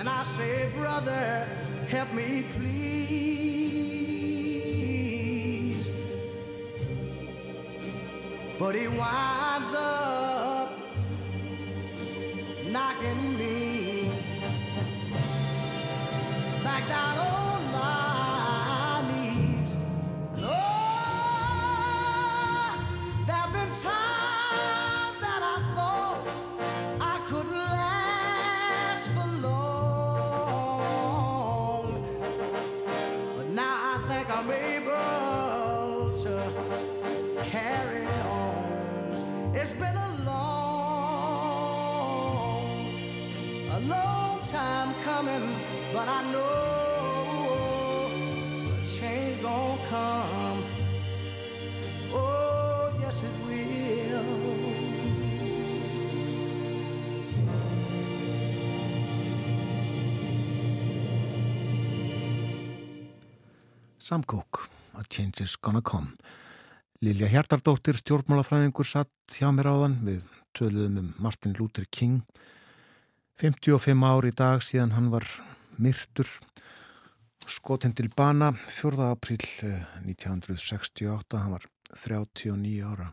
And I say, brother, help me please. But he winds Sam Cooke, A Change is Gonna Come. Lilja Hjartardóttir, stjórnmálafræðingur, satt hjá mér áðan við töluðum um Martin Luther King. 55 ár í dag síðan hann var myrtur, skotin til bana 4. april 1968, hann var 39 ára.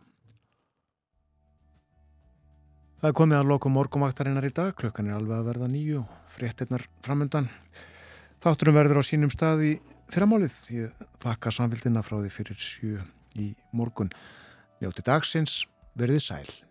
Það er komið að loku morgumvaktarinnar í dag, klukkan er alveg að verða nýju, fréttinnar framöndan. Þátturum verður á sínum stað í fyrramálið. Ég þakka samfélgina frá því fyrir sjö í morgun. Njóti dagsins, verðið sæl.